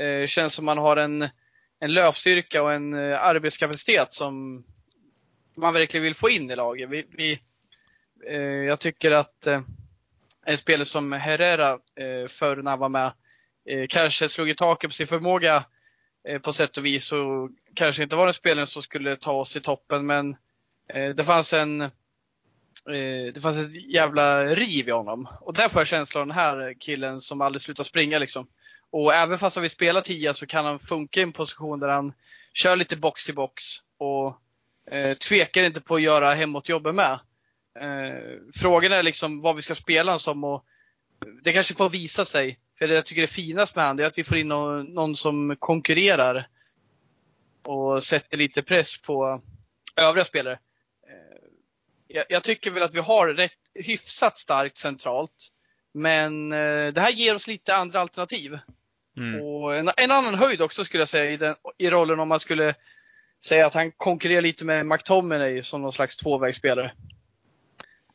Eh, känns som han har en, en löpstyrka och en eh, arbetskapacitet som man verkligen vill få in i laget. Vi, vi, eh, jag tycker att eh, en spelare som Herrera eh, förr när han var med eh, kanske slog i taket på sin förmåga eh, på sätt och vis och kanske inte var den spelaren som skulle ta oss i toppen men eh, det fanns en eh, det fanns ett jävla riv i honom. Och där får jag känslan av den här killen som aldrig slutar springa liksom. Och även fast han vill spela tia så kan han funka i en position där han kör lite box till box och eh, tvekar inte på att göra hemåtjobbet med. Eh, frågan är liksom vad vi ska spela som och det kanske får visa sig. För det jag tycker är finast med han är att vi får in någon, någon som konkurrerar och sätter lite press på övriga spelare. Eh, jag, jag, tycker väl att vi har rätt hyfsat starkt centralt. Men eh, det här ger oss lite andra alternativ. Mm. Och en, en, annan höjd också skulle jag säga i, den, i rollen om man skulle säga att han konkurrerar lite med McTominay som någon slags tvåvägsspelare.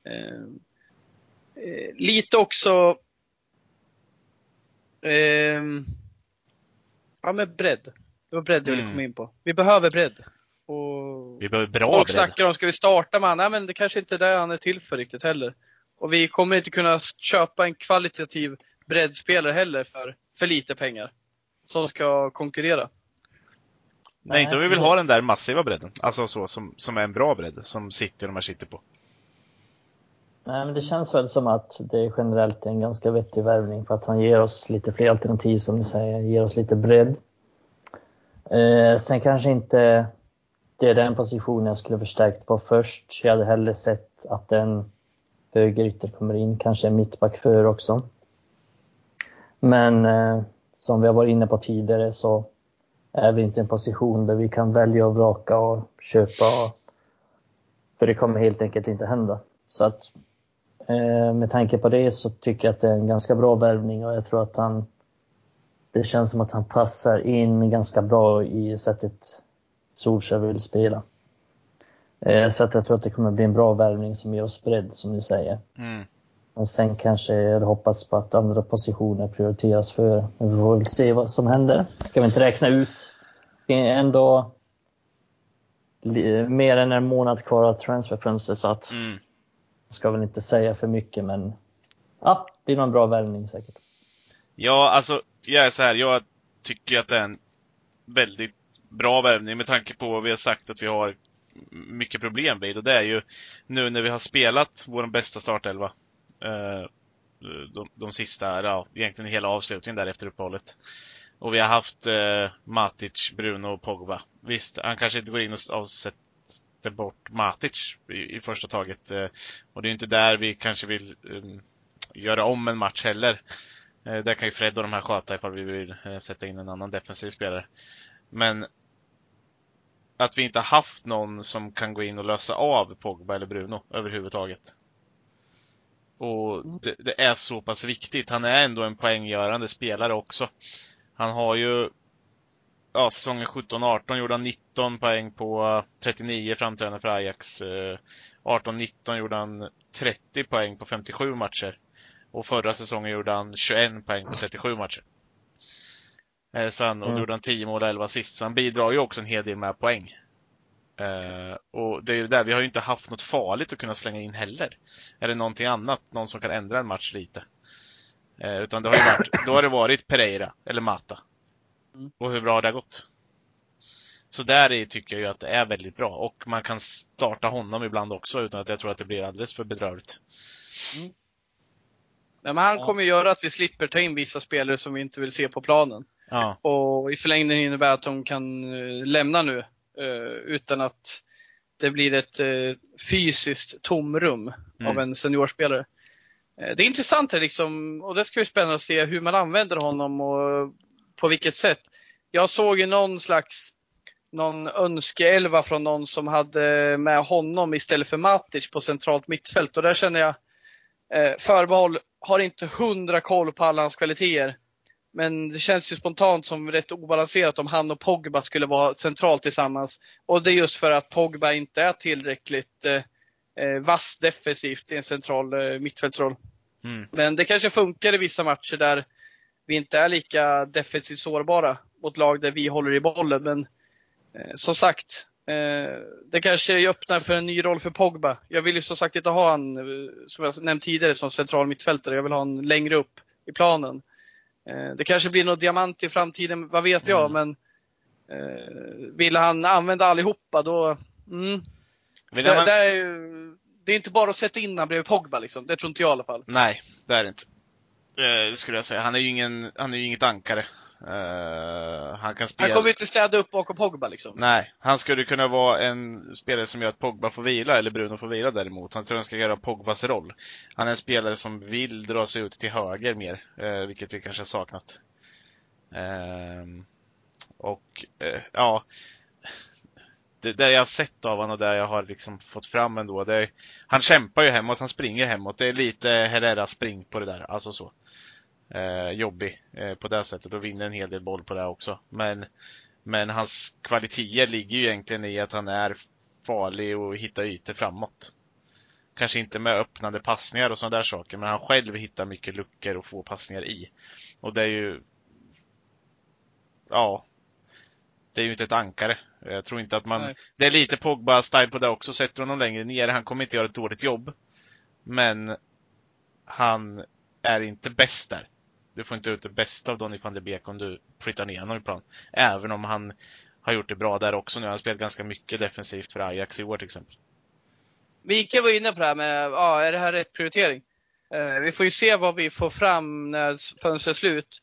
Eh, eh, lite också eh, Ja men bredd. Det var bredd jag ville mm. komma in på. Vi behöver bredd. Och vi behöver bra folk bredd. snackar om, ska vi starta med Nej men det kanske inte är det han är till för riktigt heller. Och vi kommer inte kunna köpa en kvalitativ breddspelare heller för, för lite pengar. Som ska konkurrera. Nej, inte om vi vill ha den där massiva bredden. Alltså så, som, som är en bra bredd, som City och de här sitter på. Nej, men det känns väl som att det är generellt en ganska vettig värvning för att han ger oss lite fler alternativ som ni säger, ger oss lite bredd. Eh, sen kanske inte det är den positionen jag skulle förstärkt på först. Jag hade hellre sett att en högerytter kommer in, kanske en mittback för också. Men eh, som vi har varit inne på tidigare så är vi inte i en position där vi kan välja och vraka och köpa. För det kommer helt enkelt inte hända. Så att eh, med tanke på det så tycker jag att det är en ganska bra värvning och jag tror att han det känns som att han passar in ganska bra i sättet Solskjaer vill spela. Eh, så att jag tror att det kommer bli en bra värvning som ger oss bredd, som du säger. Mm. Men sen kanske jag hoppas på att andra positioner prioriteras för. Men vi får väl se vad som händer. Ska vi inte räkna ut. Det är ändå mer än en månad kvar av transferfönstret så att mm. ska väl inte säga för mycket men ja, det blir nog en bra värvning säkert. Ja, alltså jag är så här, jag tycker att det är en väldigt bra värvning med tanke på vad vi har sagt att vi har mycket problem vid. Och det är ju nu när vi har spelat vår bästa startelva. Eh, eh, de, de sista, ja, egentligen hela avslutningen där efter uppehållet. Och vi har haft eh, Matic, Bruno och Pogba. Visst, han kanske inte går in och, och sätter bort Matic i, i första taget. Eh, och det är inte där vi kanske vill um, göra om en match heller. Eh, där kan ju Fred och de här sköta ifall vi vill eh, sätta in en annan defensiv spelare. Men att vi inte haft någon som kan gå in och lösa av Pogba eller Bruno överhuvudtaget. Och det, det, är så pass viktigt. Han är ändå en poänggörande spelare också. Han har ju, ja, säsongen 17-18 gjorde han 19 poäng på 39 framträdanden för Ajax. 18-19 gjorde han 30 poäng på 57 matcher. Och förra säsongen gjorde han 21 poäng på 37 matcher. Eh, sen, och mm. då gjorde han 10 mål och 11 assist, så han bidrar ju också en hel del med poäng. Uh, och det är ju där, vi har ju inte haft något farligt att kunna slänga in heller. Eller någonting annat, någon som kan ändra en match lite. Uh, utan det har ju varit, då har det varit Pereira eller Mata. Mm. Och hur bra har det gått? Så där tycker jag ju att det är väldigt bra och man kan starta honom ibland också utan att jag tror att det blir alldeles för bedrövligt. Mm. Nej, men han ja. kommer göra att vi slipper ta in vissa spelare som vi inte vill se på planen. Ja. Och i förlängningen innebär att de kan eh, lämna nu utan att det blir ett eh, fysiskt tomrum mm. av en seniorspelare. Det är intressant liksom, och det ska bli spännande att se hur man använder honom och på vilket sätt. Jag såg ju någon slags någon önskeelva från någon som hade med honom istället för Matic på centralt mittfält och där känner jag eh, förbehåll har inte hundra koll på alla hans kvaliteter. Men det känns ju spontant som rätt obalanserat om han och Pogba skulle vara centralt tillsammans. Och det är just för att Pogba inte är tillräckligt eh, eh, vass defensivt i en central eh, mittfältsroll. Mm. Men det kanske funkar i vissa matcher där vi inte är lika defensivt sårbara mot lag där vi håller i bollen. Men eh, som sagt, eh, det kanske öppnar för en ny roll för Pogba. Jag vill ju som sagt inte ha han, eh, som jag nämnt tidigare, som central mittfältare. Jag vill ha han längre upp i planen. Eh, det kanske blir någon diamant i framtiden, vad vet jag, Mm. men eh, vill han använda allihopa då, mm, Vill det, man... det, är ju, det är inte bara att sätta in han bredvid Pogba liksom. Det tror inte jag i alla fall. Nej, det är det inte. Eh, Det skulle jag säga. Han är ju, ingen, han är ju inget ankare. Eh, han kan spela... Han kommer ju inte städa upp bakom Pogba liksom. Nej, han skulle kunna vara en spelare som gör att Pogba får vila, eller Bruno får vila däremot. Han tror han ska göra Pogbas roll. Han är en spelare som vill dra sig ut till höger mer, eh, vilket vi kanske har saknat. Ehm, och, eh, ja. Det, det jag har sett av honom och det jag har liksom fått fram ändå, det är, han kämpar ju hemåt, han springer hemåt. Det är lite Herrera spring på det där, alltså så. Eh, jobbig eh, på det sättet och vinner en hel del boll på det också. Men men hans kvaliteter ligger ju egentligen i att han är farlig och hittar ytor framåt. Kanske inte med öppnande passningar och sådana där saker, men han själv hittar mycket luckor och få passningar i. Och det är ju... Ja. Det är ju inte ett ankare. Jag tror inte att man... Nej. Det är lite Pogba-style på det också. Sätter honom längre ner, han kommer inte göra ett dåligt jobb. Men han är inte bäst där. Du får inte ut det bästa av Donny van de Beek om du flyttar ner honom i plan. Även om han har gjort det bra där också nu. Han har spelat ganska mycket defensivt för Ajax i år till exempel. Mikael var inne på det här med, ja, är det här rätt prioritering? Eh, vi får ju se vad vi får fram när fönstret är slut.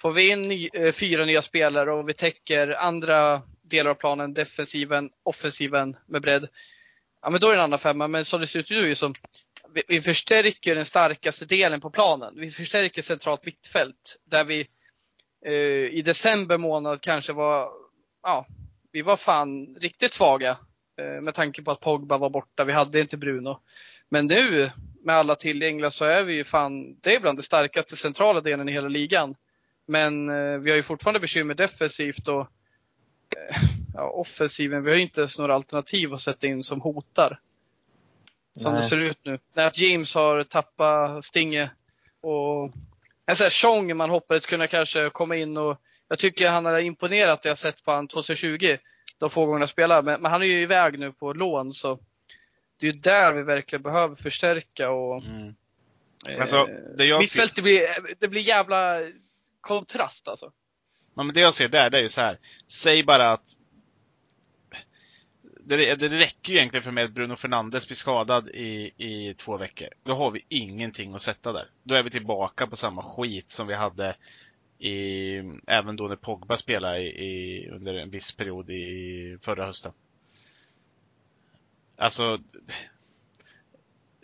Får vi in ny, eh, fyra nya spelare och vi täcker andra delar av planen, defensiven, offensiven med bredd. Ja men då är det en annan femma, men som det ser ut nu som vi, vi förstärker den starkaste delen på planen. Vi förstärker centralt mittfält där vi eh, i december månad kanske var, ja, vi var fan riktigt svaga eh, med tanke på att Pogba var borta. Vi hade inte Bruno. Men nu med alla tillgängliga så är vi ju fan, det är bland det starkaste centrala delen i hela ligan. Men eh, vi har ju fortfarande bekymmer defensivt och eh, ja, offensiven. Vi har ju inte ens några alternativ att sätta in som hotar. Som Nej. det ser ut nu. När James har tappat Stinge och en sån här Chong man hoppades kunna kanske komma in och jag tycker han har imponerat det jag sett på han 2020. De få gångerna jag spelar. Men, men han är ju iväg nu på lån så det är ju där vi verkligen behöver förstärka och Mm. eh, Alltså, det jag ser- mittfältet blir, det blir jävla kontrast alltså. Ja, men det jag ser där, det är ju så här. Säg bara att det, det räcker ju egentligen för mig att Bruno Fernandes blir skadad i, i två veckor. Då har vi ingenting att sätta där. Då är vi tillbaka på samma skit som vi hade i, även då när Pogba spelade i, i, under en viss period i förra hösten. Alltså,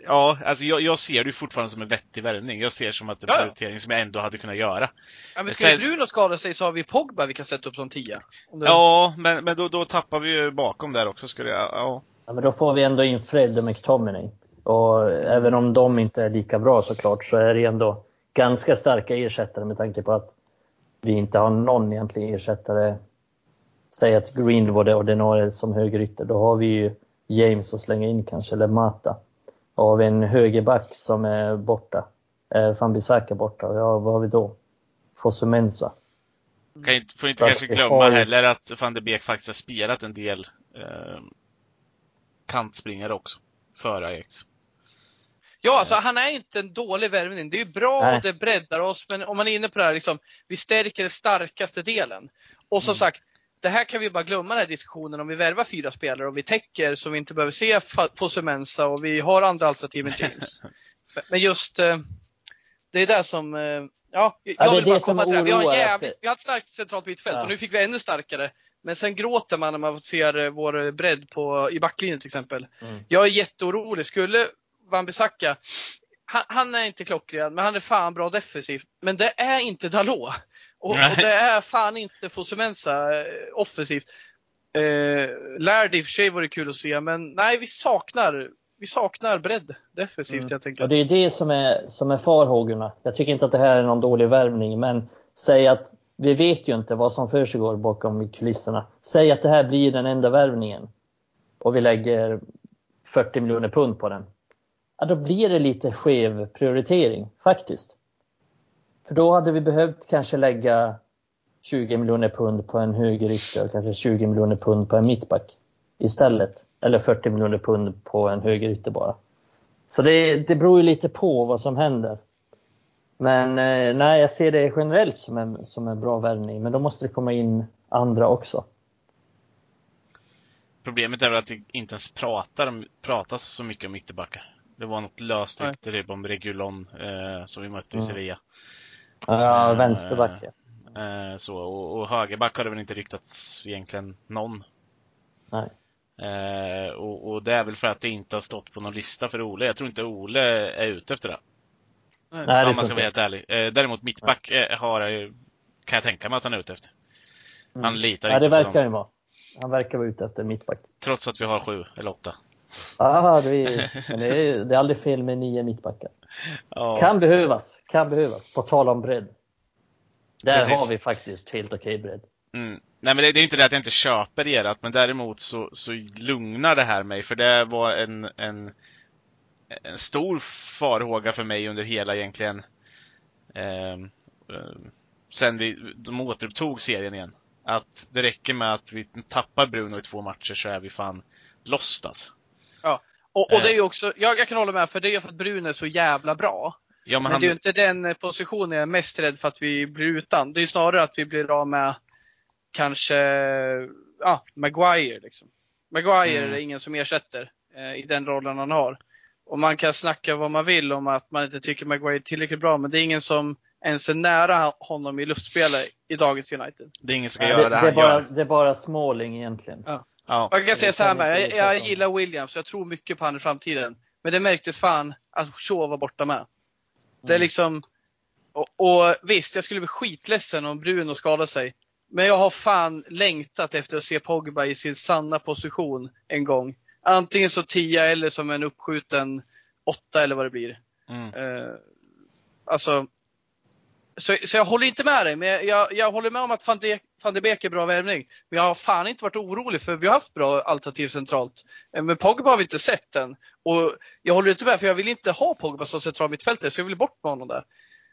ja, alltså jag, jag ser det ju fortfarande som en vettig värvning. Jag ser det som att det är en Ja, prioritering som jag ändå hade kunnat göra. Ja, men Det skulle Bruno skada sig så har vi Pogba vi kan sätta upp som tia. Det- Ja, men, men då, då tappar vi ju bakom där också skulle jag, ja. Ja, men då får vi ändå in Fred och McTominay. Och även om de inte är lika bra såklart så är det ändå ganska starka ersättare med tanke på att vi inte har någon egentlig ersättare. Säg att Greenwood är ordinarie som högerytter, då har vi ju James att slänga in kanske, eller Mata. Har vi en högerback som är borta, eh, Van Bissaka borta, ja vad har vi då? Fosumensa. Kan inte, får inte Så kanske glömma har heller att van de Beek faktiskt har spelat en del eh, kantspringare också. För Ajax. Ja, alltså han är ju inte en dålig värvning. Det är ju bra Nej. och det breddar oss, men om man är inne på det här, liksom, vi stärker den starkaste delen. Och som Mm. sagt, det här kan vi bara glömma den här diskussionen om vi värvar fyra spelare och vi täcker så vi inte behöver se Fosumensa och vi har andra alternativ än James. Men- just, eh, det är det som, eh, ja, jag är vill bara komma till det. Vi har, jävligt, vi har ett starkt centralt mittfält Ja. och nu fick vi ännu starkare. Men sen gråter man när man ser eh, vår bredd på, i backlinjen till exempel. Mm. Jag är jätteorolig. Skulle Wan-Bissaka, han, han är inte klockren, men han är fan bra defensivt. Men det är inte Dalot. Och, och det är fan inte Fosumensa eh, offensivt. Eh, Lärd i och för sig vore kul att se, men nej, vi saknar, vi saknar bredd defensivt Mm. helt enkelt. Och det är det som är, som är farhågorna. Jag tycker inte att det här är någon dålig värvning, men säg att vi vet ju inte vad som försiggår bakom kulisserna. Säg att det här blir den enda värvningen och vi lägger 40 miljoner pund på den. Ja, då blir det lite skev prioritering faktiskt. För då hade vi behövt kanske lägga 20 miljoner pund på en högerytter och kanske 20 miljoner pund på en mittback istället. Eller 40 miljoner pund på en högerytter bara. Så det, det beror ju lite på vad som händer. Men eh, nej, jag ser det generellt som en, som en bra värvning. Men då måste det komma in andra också. Problemet är väl att det inte ens pratar, pratas så mycket om ytterbackar. Det var något löst rykte typ om Regulon eh, som vi mötte i Mm. Ja, Eh, vänsterback. ja. Eh, så, och, och högerback har det väl inte ryktats egentligen någon. Nej. Eh, och, och det är väl för att det inte har stått på någon lista för Ole. Jag tror inte Ole är ute efter det. Nej, om det man tror ska vara helt ärlig. Eh, däremot mittback eh, har jag ju- kan jag tänka mig att han är ute efter. Mm. Han litar Ja, inte det på verkar ju vara. Han verkar vara ute efter mittback. Trots att vi har sju eller åtta. Ja, det är, men det är, det är aldrig fel med nio mittbackar. Ja. Kan behövas, kan behövas. På tal om bredd. Där Precis. har vi faktiskt helt okej bredd. Mm. Nej men det, det är inte det att jag inte köper erat, men däremot så, så lugnar det här mig, för det var en, en, en stor farhåga för mig under hela egentligen ehm, sen vi, de återupptog serien igen. Att det räcker med att vi tappar Bruno i två matcher så är vi fan lost alltså. Och, och det är ju också, jag, jag kan hålla med, för det är ju för att Brun är så jävla bra. Ja, men Men, han, det är ju inte den eh, positionen jag är mest rädd för att vi blir utan. Det är ju snarare att vi blir av med kanske, ja, Maguire liksom. Maguire Mm. är det ingen som ersätter eh, i den rollen han har. Och man kan snacka vad man vill om att man inte tycker Maguire är tillräckligt bra, men det är ingen som ens är nära honom i luftspelet i dagens United. det är ingen som ska Nej, göra det, det, det, han är bara, gör. det är bara Småling egentligen. Ja. Och jag kan säga så här med, jag, jag gillar Williams, jag tror mycket på honom i framtiden. Men det märktes fan att Shaw var borta med. Det är Mm. liksom, och, och visst, jag skulle bli skitledsen om Bruno skadade sig. Men jag har fan längtat efter att se Pogba i sin sanna position en gång. Antingen så 10 eller som en uppskjuten 8 eller vad det blir. Mm. Eh, alltså, så, så jag håller inte med dig, men jag, jag, håller med om att van de, van de Beek är bra värvning. Men jag har fan inte varit orolig för vi har haft bra alternativ centralt. Eh, men Pogba har vi inte sett än. Och jag håller inte med för jag vill inte ha Pogba som central mittfältare, så jag vill bort med honom där.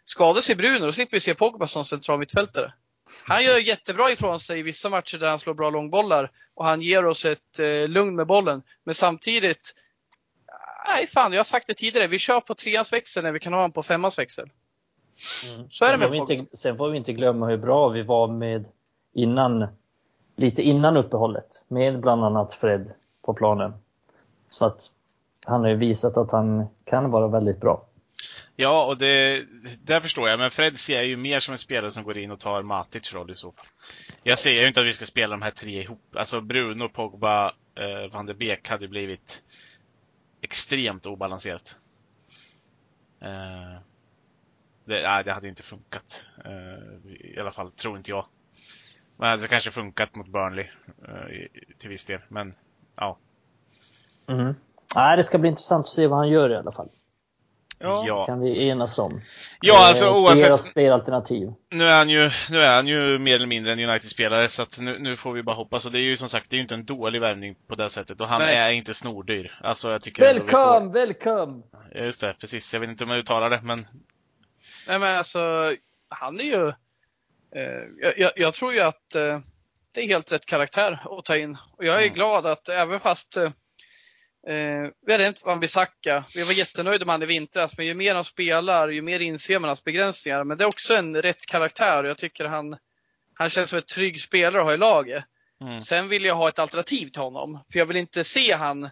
Skadar sig Bruno, då slipper vi se Pogba som central mittfältare. Han gör jättebra ifrån sig i vissa matcher där han slår bra långbollar och han ger oss ett eh, lugn med bollen. Men samtidigt, nej fan, jag har sagt det tidigare, vi kör på treans växel när vi kan ha honom på femmans växel. Så är det sen, med får vi inte, sen får vi inte glömma hur bra vi var med innan, lite innan uppehållet. Med bland annat Fred på planen. Så att han har ju visat att han kan vara väldigt bra. Ja, och det, det förstår jag. Men Fred ser jag ju mer som en spelare som går in och tar Matic roll i så fall. Jag ser ju inte att vi ska spela de här tre ihop. Alltså Bruno, Pogba, eh, van de Beek hade blivit extremt obalanserat. Eh, det, nej, det hade inte funkat. Eh, I alla fall, tror inte jag. Men det kanske funkat mot Burnley eh, till viss del. Men ja. Mm. Nej, det ska bli intressant att se vad han gör i alla fall. Ja. kan vi enas om. Ja, alltså Eh, Ge oavsett. oss fler alternativ. nu är han ju, nu är han ju mer eller mindre en United-spelare så att nu, nu får vi bara hoppas. Och det är ju som sagt, det är ju inte en dålig värvning på det sättet. Och han Nej. är inte snordyr. Alltså jag tycker welcome! får, Just det, precis. Jag vet inte om jag uttalar det, men Nej men alltså, han är ju, eh, jag, jag, tror ju att eh, det är helt rätt karaktär att ta in. Och jag är Mm. glad att även fast eh, Eh, vi hade inte Van Bissaka. Vi var jättenöjda med han i vintras, men ju mer han spelar, ju mer inser man hans begränsningar. Men det är också en rätt karaktär och jag tycker han, han känns som en trygg spelare att ha i laget. mm. Sen vill jag ha ett alternativ till honom. För jag vill inte se han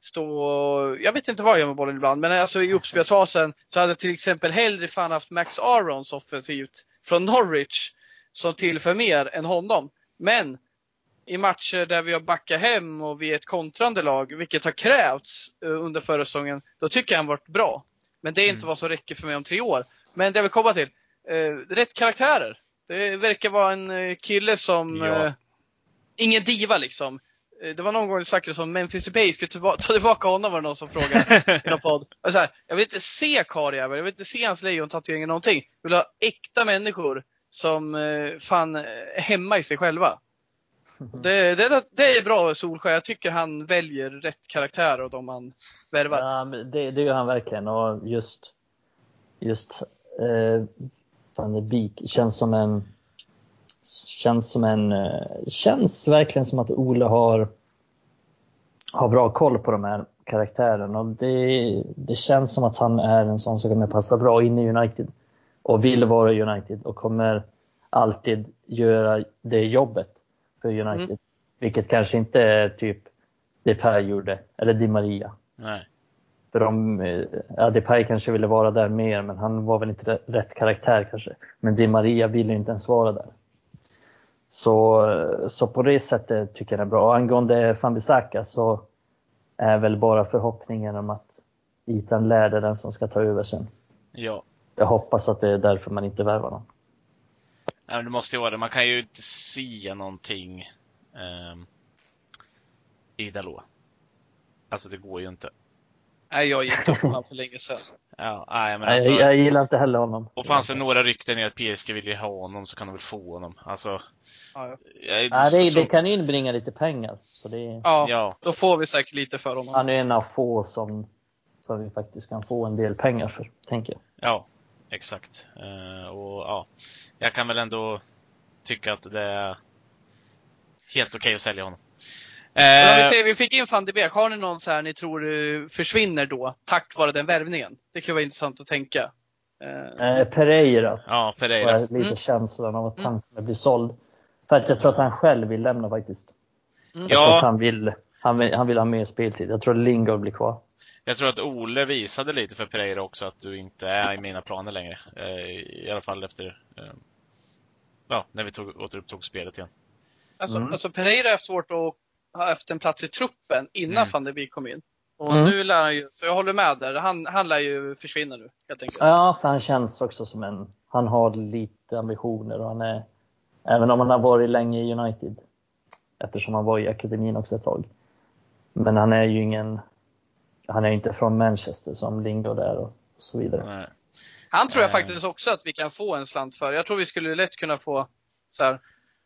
stå jag vet inte vad jag gör med bollen ibland, men alltså i uppspelsfasen så hade jag till exempel hellre fan haft Max Arons offensivt från Norwich som tillför mer än honom. Men i matcher där vi har backat hem och vi är ett kontrande lag, vilket har krävts eh, under förra säsongen, då tycker jag han varit bra. Men det är inte Mm. vad som räcker för mig om tre år. Men det jag vill komma till, eh, rätt karaktärer. Det verkar vara en eh, kille som, Ja. eh, ingen diva liksom. Eh, Det var någon gång du snackade om Memphis Depay, skulle tillba- ta tillbaka honom var det någon som frågade i någon podd. Jag, så här, jag vill inte se karljävel, jag vill inte se hans lejontatuering någonting. Jag vill ha äkta människor som eh, fan eh, är hemma i sig själva. Det, det, det är bra Solskjaer. Jag tycker han väljer rätt karaktär och de han värvar. Ja, det, det gör han verkligen och just, just eh, Van de Beek känns som en känns som en eh, känns verkligen som att Ole har har bra koll på de här karaktärerna och det, det känns som att han är en sån som kommer passa bra in i United. och vill vara United och kommer alltid göra det jobbet för United. Mm. Vilket kanske inte är typ Depay gjorde, eller Di Maria. Nej. För de, eh, ja, Depay kanske ville vara där mer, men han var väl inte rätt karaktär kanske. Men Di Maria ville inte ens vara där. Så, så på det sättet tycker jag det är bra. Och angående Fambisaka så är väl bara förhoppningen om att Itan lärde den som ska ta över sen. Ja. Jag hoppas att det är därför man inte värvar någon. Nej, men det måste ju vara det. Man kan ju inte se någonting eh, i Dalot. Alltså det går ju inte. Nej, jag gick upp honom för länge sedan. Ja, nej, men alltså, jag, jag gillar inte heller honom. Och fanns det några rykten i att PSG vill ha honom så kan de väl få honom. Alltså, ja, ja. Jag, ja det, så... det, kan inbringa lite pengar. Så det, ja, ja, då får vi säkert lite för honom. Han är en av få som, som vi faktiskt kan få en del pengar för, tänker jag. Ja, exakt. Uh, och ja, jag kan väl ändå tycka att det är helt okej okay att sälja honom. Eh, vi säger vi fick in van de Beek, har ni någon så här ni tror eh, försvinner då tack vare den värvningen? Det kan vara intressant att tänka. Eh, Pereira. Ja, Pereira. Lite mm. känslan av att han mm. kommer bli såld. För att jag tror att han själv vill lämna faktiskt. Mm. Jag tror att han vill, han vill, han vill ha mer speltid. Jag tror att Lingard blir kvar. Jag tror att Ole visade lite för Pereira också att du inte är i mina planer längre. I alla fall efter, ja, när vi tog, återupptog spelet igen. Alltså, mm. alltså Pereira är svårt att har haft en plats i truppen innan mm. van der Beek kom in. Och mm. nu lär han ju, så jag håller med där, han, han lär ju försvinna nu helt enkelt. Ja, för han känns också som en, han har lite ambitioner och han är, även om han har varit länge i United, eftersom han var i akademin också ett tag. Men han är ju ingen, han är inte från Manchester som Lingard är och så vidare. Nej. Han tror jag faktiskt också att vi kan få en slant för. Jag tror vi skulle lätt kunna få så här,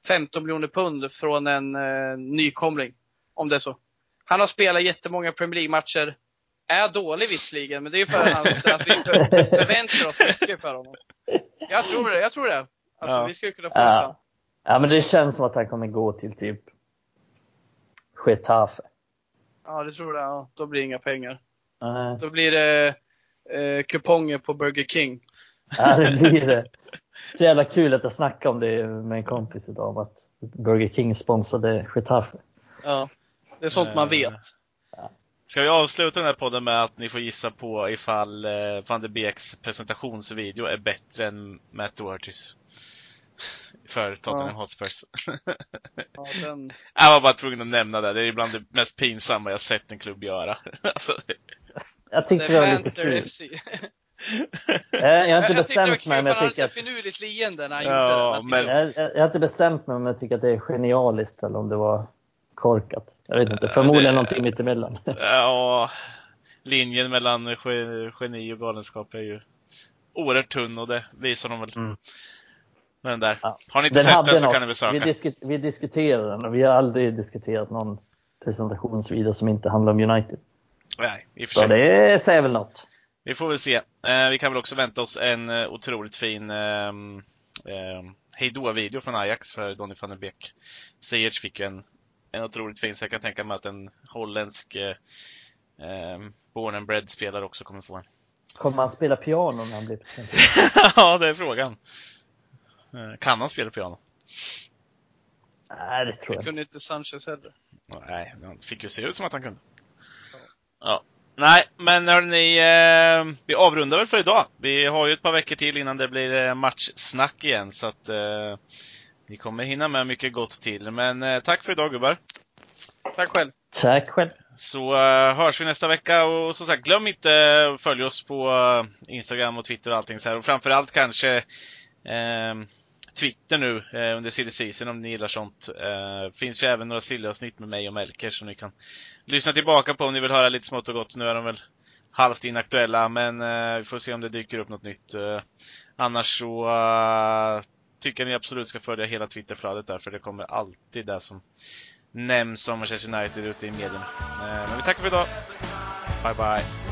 15 miljoner pund från en eh, nykomling. Om det är så. Han har spelat jättemånga Premier League-matcher. Är dålig visserligen, men det är för att vi förväntar oss mycket för honom. Jag tror det, jag tror det. Alltså, ja. vi skulle kunna få ja. Ja, men det känns som att han kommer gå till typ Getafe. Ja, det tror jag. Ja, då blir det inga pengar. Nej. Då blir det eh, kuponger på Burger King. Ja, det blir det. Så jävla kul att jag snackade om det med en kompis idag, om att Burger King sponsrade Getafe. Ja, det är sånt man eh, vet. Ska vi avsluta den här podden med att ni får gissa på ifall eh, van de Beeks presentationsvideo är bättre än Matt Dohertys? För Tottenham ja. Hotspurs. ja, den... Jag var bara tvungen att nämna det. Det är ibland det mest pinsamma jag sett en klubb göra. alltså, jag tyckte det var lite kul. Eh, jag har inte bestämt mig. Men jag tycker att... finurligt leende när han ja, gjorde men... Jag, jag, jag, har inte bestämt mig om jag tycker att det är genialiskt eller om det var korkat. Jag vet inte. Förmodligen det... någonting mittemellan. Ja, linjen mellan geni och galenskap är ju oerhört tunn och det visar de väl. Mm. Men där. Ja. Har ni inte den sett den så något. kan ni väl söka. Vi, disk vi diskuterar den och vi har aldrig diskuterat någon presentationsvideo som inte handlar om United. Nej, i och för sig. Så det säger väl något. Vi får väl se. Eh, vi kan väl också vänta oss en eh, otroligt fin eh, eh, hejdå-video från Ajax för Donny van der Beek. Ziyech fick ju en, en otroligt fin, så jag kan tänka mig att en holländsk eh, eh born and bred spelare också kommer få en. Kommer han spela piano när han blir presenterad? ja, det är frågan. Eh, kan han spela piano? Nej, det tror jag inte. Det kunde inte Sanchez heller. Nej, han fick ju se ut som att han kunde. Ja. Nej, men hörni, eh, vi avrundar väl för idag. Vi har ju ett par veckor till innan det blir eh, matchsnack igen, så att eh, vi kommer hinna med mycket gott till. Men eh, tack för idag gubbar! Tack själv! Tack själv! Så uh, hörs vi nästa vecka och som sagt, glöm inte att följa oss på uh, Instagram och Twitter och allting så här. Och framförallt kanske uh, Twitter nu eh, under silly season om ni gillar sånt. Eh, finns ju även några silly-avsnitt med mig och Melker som ni kan lyssna tillbaka på om ni vill höra lite smått och gott. Nu är de väl halvt inaktuella, men eh, vi får se om det dyker upp något nytt. Eh, annars så uh, tycker ni absolut ska följa hela Twitterflödet där, för det kommer alltid det som nämns om Manchester United ute i medierna. Eh, men vi tackar för idag. Bye bye!